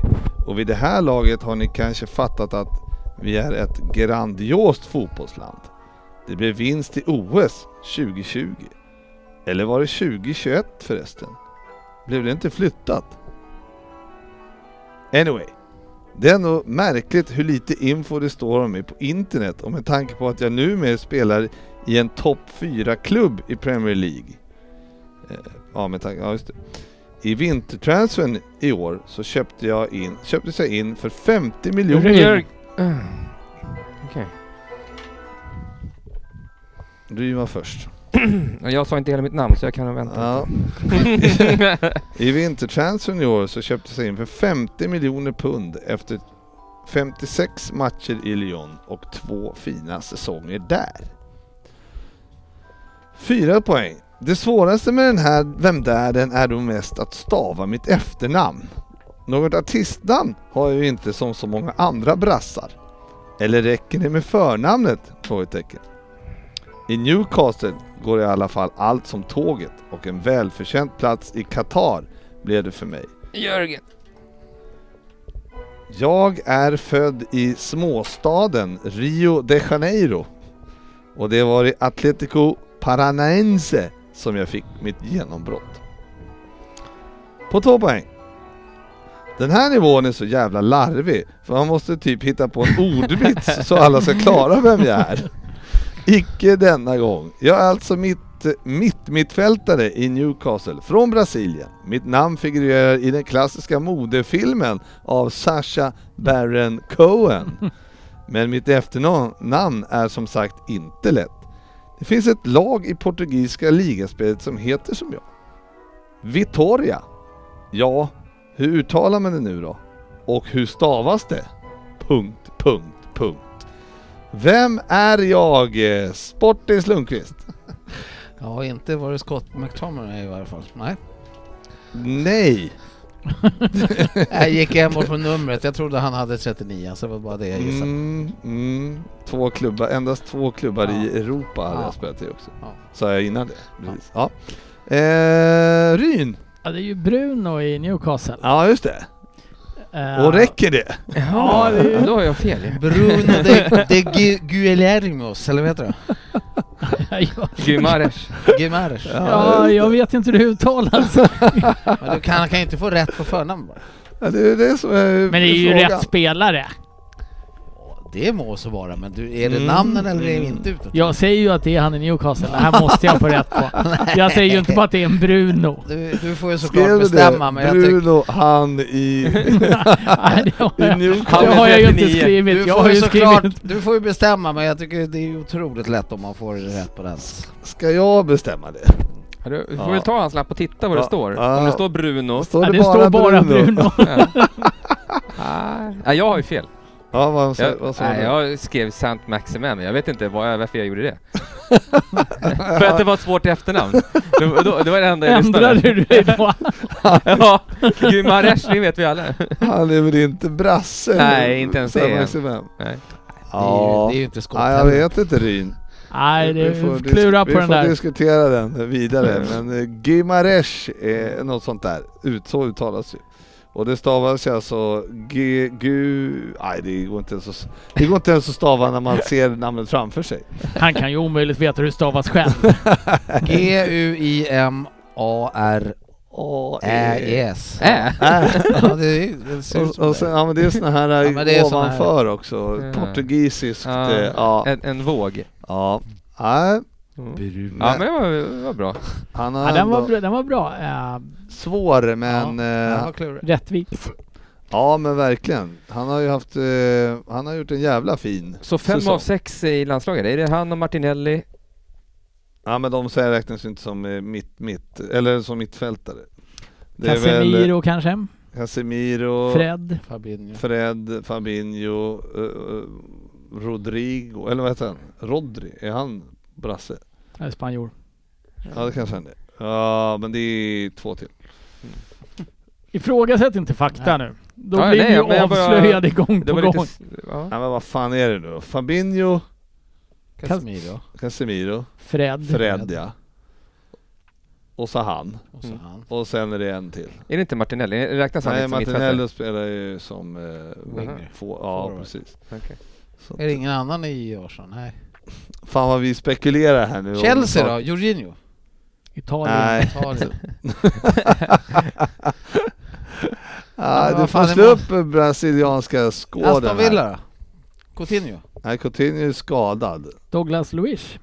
Och vid det här laget har ni kanske fattat att vi är ett grandiost fotbollsland. Det blev vinst i OS 2020. Eller var det 2021 förresten? Blev det inte flyttat? Anyway. Det är ändå märkligt hur lite info det står om mig på internet och med tanke på att jag numera spelar i en topp 4-klubb i Premier League. Eh, ja, med tanke, ja just det. I vintertransfern i år så köpte jag in, köptes jag in för 50 miljoner. Uh, Okej. Du var först. Ja, Jag sa inte hela mitt namn så jag kan vänta. Ja. I vintertransfern i år så köptes jag in för 50 miljoner pund efter 56 matcher i Lyon och två fina säsonger där. Fyra poäng. Det svåraste med den här Vem där-den är då mest att stava mitt efternamn. Något artistnamn har jag ju inte som så många andra brassar. Eller räcker det med förnamnet? Frågetecken. I Newcastle går i alla fall allt som tåget och en välförtjänt plats i Qatar blev det för mig. Jörgen. Jag är född i småstaden Rio de Janeiro och det var i Atletico Paranaense som jag fick mitt genombrott. På två poäng. Den här nivån är så jävla larvig för man måste typ hitta på en ordvits så alla ska klara vem jag är. Icke denna gång. Jag är alltså mitt, mitt mittfältare i Newcastle från Brasilien. Mitt namn figurerar i den klassiska modefilmen av Sacha Baron Cohen. Men mitt efternamn är som sagt inte lätt. Det finns ett lag i portugisiska ligaspelet som heter som jag. Vitoria. Ja, hur uttalar man det nu då? Och hur stavas det? Punkt, punkt, punkt. Vem är jag? Sportis Lundqvist. Ja, inte var det Scott McTominay i varje fall. Nej. Nej. Jag gick enbart på numret. Jag trodde han hade 39, så det var bara det jag gissade. Mm, mm, två klubbar, endast två klubbar Ja. i Europa hade Ja. jag spelat i också. Ja. Sa jag innan det. Precis. Ja. Eh, Ryn. Ja, det är ju Bruno i Newcastle. Ja, just det. Eh, Och räcker det? Ja, det. Då har jag fel. Bruno de, de Gu- Guillermos, eller vad heter det? ja, Guimares. Guimares. ja, jag vet inte hur det uttalas. Men du kan, kan ju inte få rätt på förnamn bara. Ja, det är det som är Men det är ju frågan. rätt spelare. Det må så vara, men du, är det Mm, namnen eller är det inte utan? Jag säger ju att det är han i Newcastle. Det här måste jag få rätt på. Jag säger ju inte bara att det är en Bruno. Du, du får ju såklart Skrev bestämma, det? men jag tycker... Bruno, han i... Nej, det har I jag, Newcastle. det har jag ju inte 39. skrivit. Du Jag får ju såklart, skrivit... du får ju bestämma men jag tycker det är otroligt lätt om man får rätt på den. Ska jag bestämma det? Du får Ja. väl ta hans lapp och titta vad det Ja. står. Ja. Om det står Bruno. Står Ja, det står bara Bruno. Ja. Ah, ja, jag har ju fel. Ja, vad, sa- Jag, vad sa nej, du? jag skrev Sant Maximin, men jag vet inte vad, varför jag gjorde det. För att det var ett svårt efternamn. Det, då, det var det enda jag Ändrade du dig då? Ja, Guimares, det vet vi alla. Han är väl inte brasse? Nej, inte ens det. Maximum. Nej. Det är ju, Ja, det är ju inte skott ja jag vet inte Ryn. Nej, det Vi får är klura på den Vi får där. diskutera den vidare. Men eh, Gimaresh är något sånt där. Ut, så uttalas ju. Och det stavas ju alltså G... Gu... Nej, det går inte ens att, det går inte ens att stava när man ser namnet framför sig. Han kan ju omöjligt veta hur det stavas själv. A-R-Ä-E-S. Äh. Ja, det, är- Och, och sen, ja men det är såna här Ja, men det är såna här- ovanför också. Portugisiskt. Ja. eh, Ja. En, en våg. ja. Nej, Mm. Ja men det var, det var bra. han har Ja, den, var ändå bra, den var bra. Eh, svår men... Ja, eh, den var klurig. rättvis. Ja men verkligen. Han har ju haft, eh, han har gjort en jävla fin Så fem säsong. av sex i landslaget, är det han och Martinelli? Ja men de säger räknas ju inte som eh, mitt, mitt, eller som mittfältare. Det är väl Casemiro kanske? Casemiro, Fred? Fabinho. Fred, Fabinho, eh, eh, Rodrigo, eller vad heter han? Rodri, är han brasse? Eller spanjor. Ja det kanske han är. Ja men det är två till. Ifrågasätt inte fakta nu. Då Ja, blir nej, vi ju men jag bara- avslöjade gång Det på var gång. lite... s- Ja. Nej men vad fan är det nu då? Fabinho, Casemiro. Casemiro, Fred. Fred ja. Och så han. Och så Mm. han. Och sen är det en till. Är det inte Martinelli? Räknas han Nej inte som mittfältare? Martinello spelar ju som eh, Winger. Få, ja Forward. precis. Okej. Så. Är det ingen annan i Arsenal? Nej. Fan vad vi spekulerar här nu. Chelsea då? Jorginho? Italien. Nej. Italien. Ja, du får slå är upp brasilianska skåden Aston. Villa då? Coutinho? Nej, Coutinho är skadad. Douglas Luiz.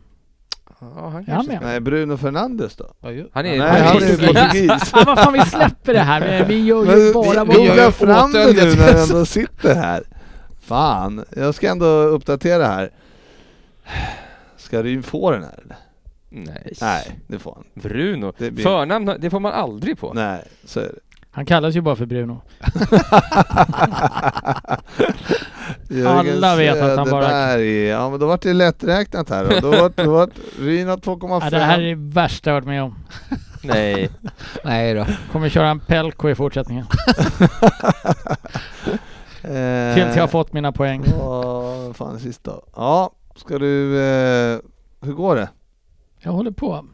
Ja, han Är han kanske med? Nej, Bruno Fernandes då? Ja, ju. Han är, Nej, han är portugis. portugis. Ja, vad fan vi släpper det här. Vi gör Men ju bara vad vi gör ju fram det nu när jag ändå sitter här. Fan, jag ska ändå uppdatera här. Ska Ryn få den här eller? Nej. Nej, det får han. Bruno. Det blir- Förnamn, det får man aldrig på. Nej, så är det. Han kallas ju bara för Bruno. Alla vet att han bara- Söderberg. Ja men då vart det lätträknat här då. Då vart, då vart Ryn har 2,5. Ja, det här är det värsta jag varit med om. Nej. Nej då. Kommer köra en Pelko i fortsättningen. eh, Tills jag har fått mina poäng. Vad fan är sista? Ja, ska du... Eh, hur går det? Jag håller på.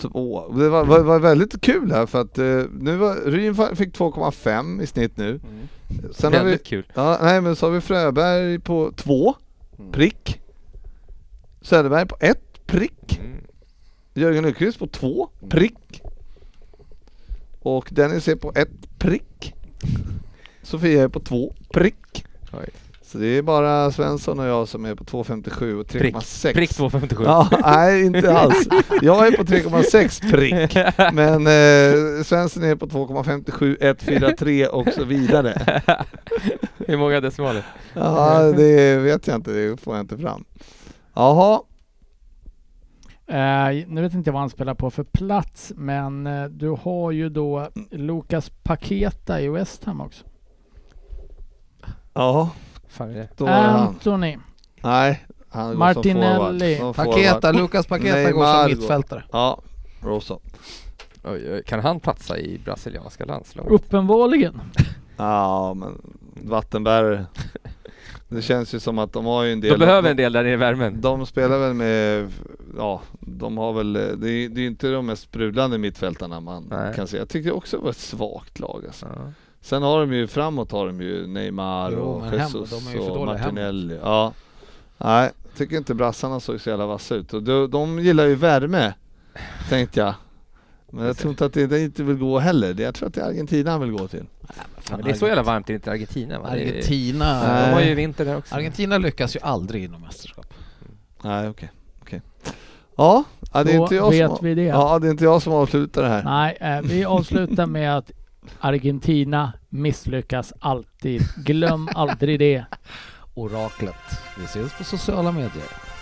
Två. Det var, var, var väldigt kul här för att eh, nu var, Ryn fick 2,5 i snitt nu. Sen har vi, Väldigt kul. ja, nej men så har vi Fröberg på 2 Mm. prick. Söderberg på 1 prick. Mm. Jörgen Nyqvist på 2 prick. Och Dennis är på 1 prick. Sofia är på 2 prick. Oj. Så det är bara Svensson och jag som är på 2,57 och 3,6. Prick 257. Ja, nej inte alls. Jag är på 3,6 prick. Men eh, Svensson är på 2,57, 143 och så vidare. Hur många decimaler? Ja, det vet jag inte, det får jag inte fram. Jaha, Eh, nu vet inte jag vad han spelar på för plats, men eh, du har ju då Lucas Paketa i West Ham också. ja, Fan då han. Anthony. Nej, han går Martinelli. som forward. Paketa, forward. Lukas Paketa går Neymar som mittfältare. Ja, Rosa. Oj, oj. Kan han platsa i brasilianska landslaget? Uppenbarligen. Ja, men vattenbärare. Det känns ju som att de har ju en del... De behöver en del där nere i värmen. De spelar väl med, ja, de har väl, det är, det är inte de mest sprudlande mittfältarna man Nej. kan se. Jag tycker också det var ett svagt lag alltså. Ja. Sen har de ju framåt har de ju Neymar Jo, och hem- Jesus de är ju för och Martinelli. Ja. Nej, tycker inte brassarna såg så jävla vassa ut. Och de, de gillar ju värme, tänkte jag. Men jag tror inte att det, det inte vill gå heller. Det- Jag tror att det är Argentina han vill gå till. Men det är så jävla varmt i inte Argentina va? Argentina. De har ju vinter där också. Argentina lyckas ju aldrig inom mästerskap. Nej, okej. okej. Ja, ja, det är Då inte jag vet som, vi det. Ja, det är inte jag som avslutar det här. Nej, eh, vi avslutar med att Argentina misslyckas alltid. Glöm aldrig det. Oraklet. Vi ses på sociala medier.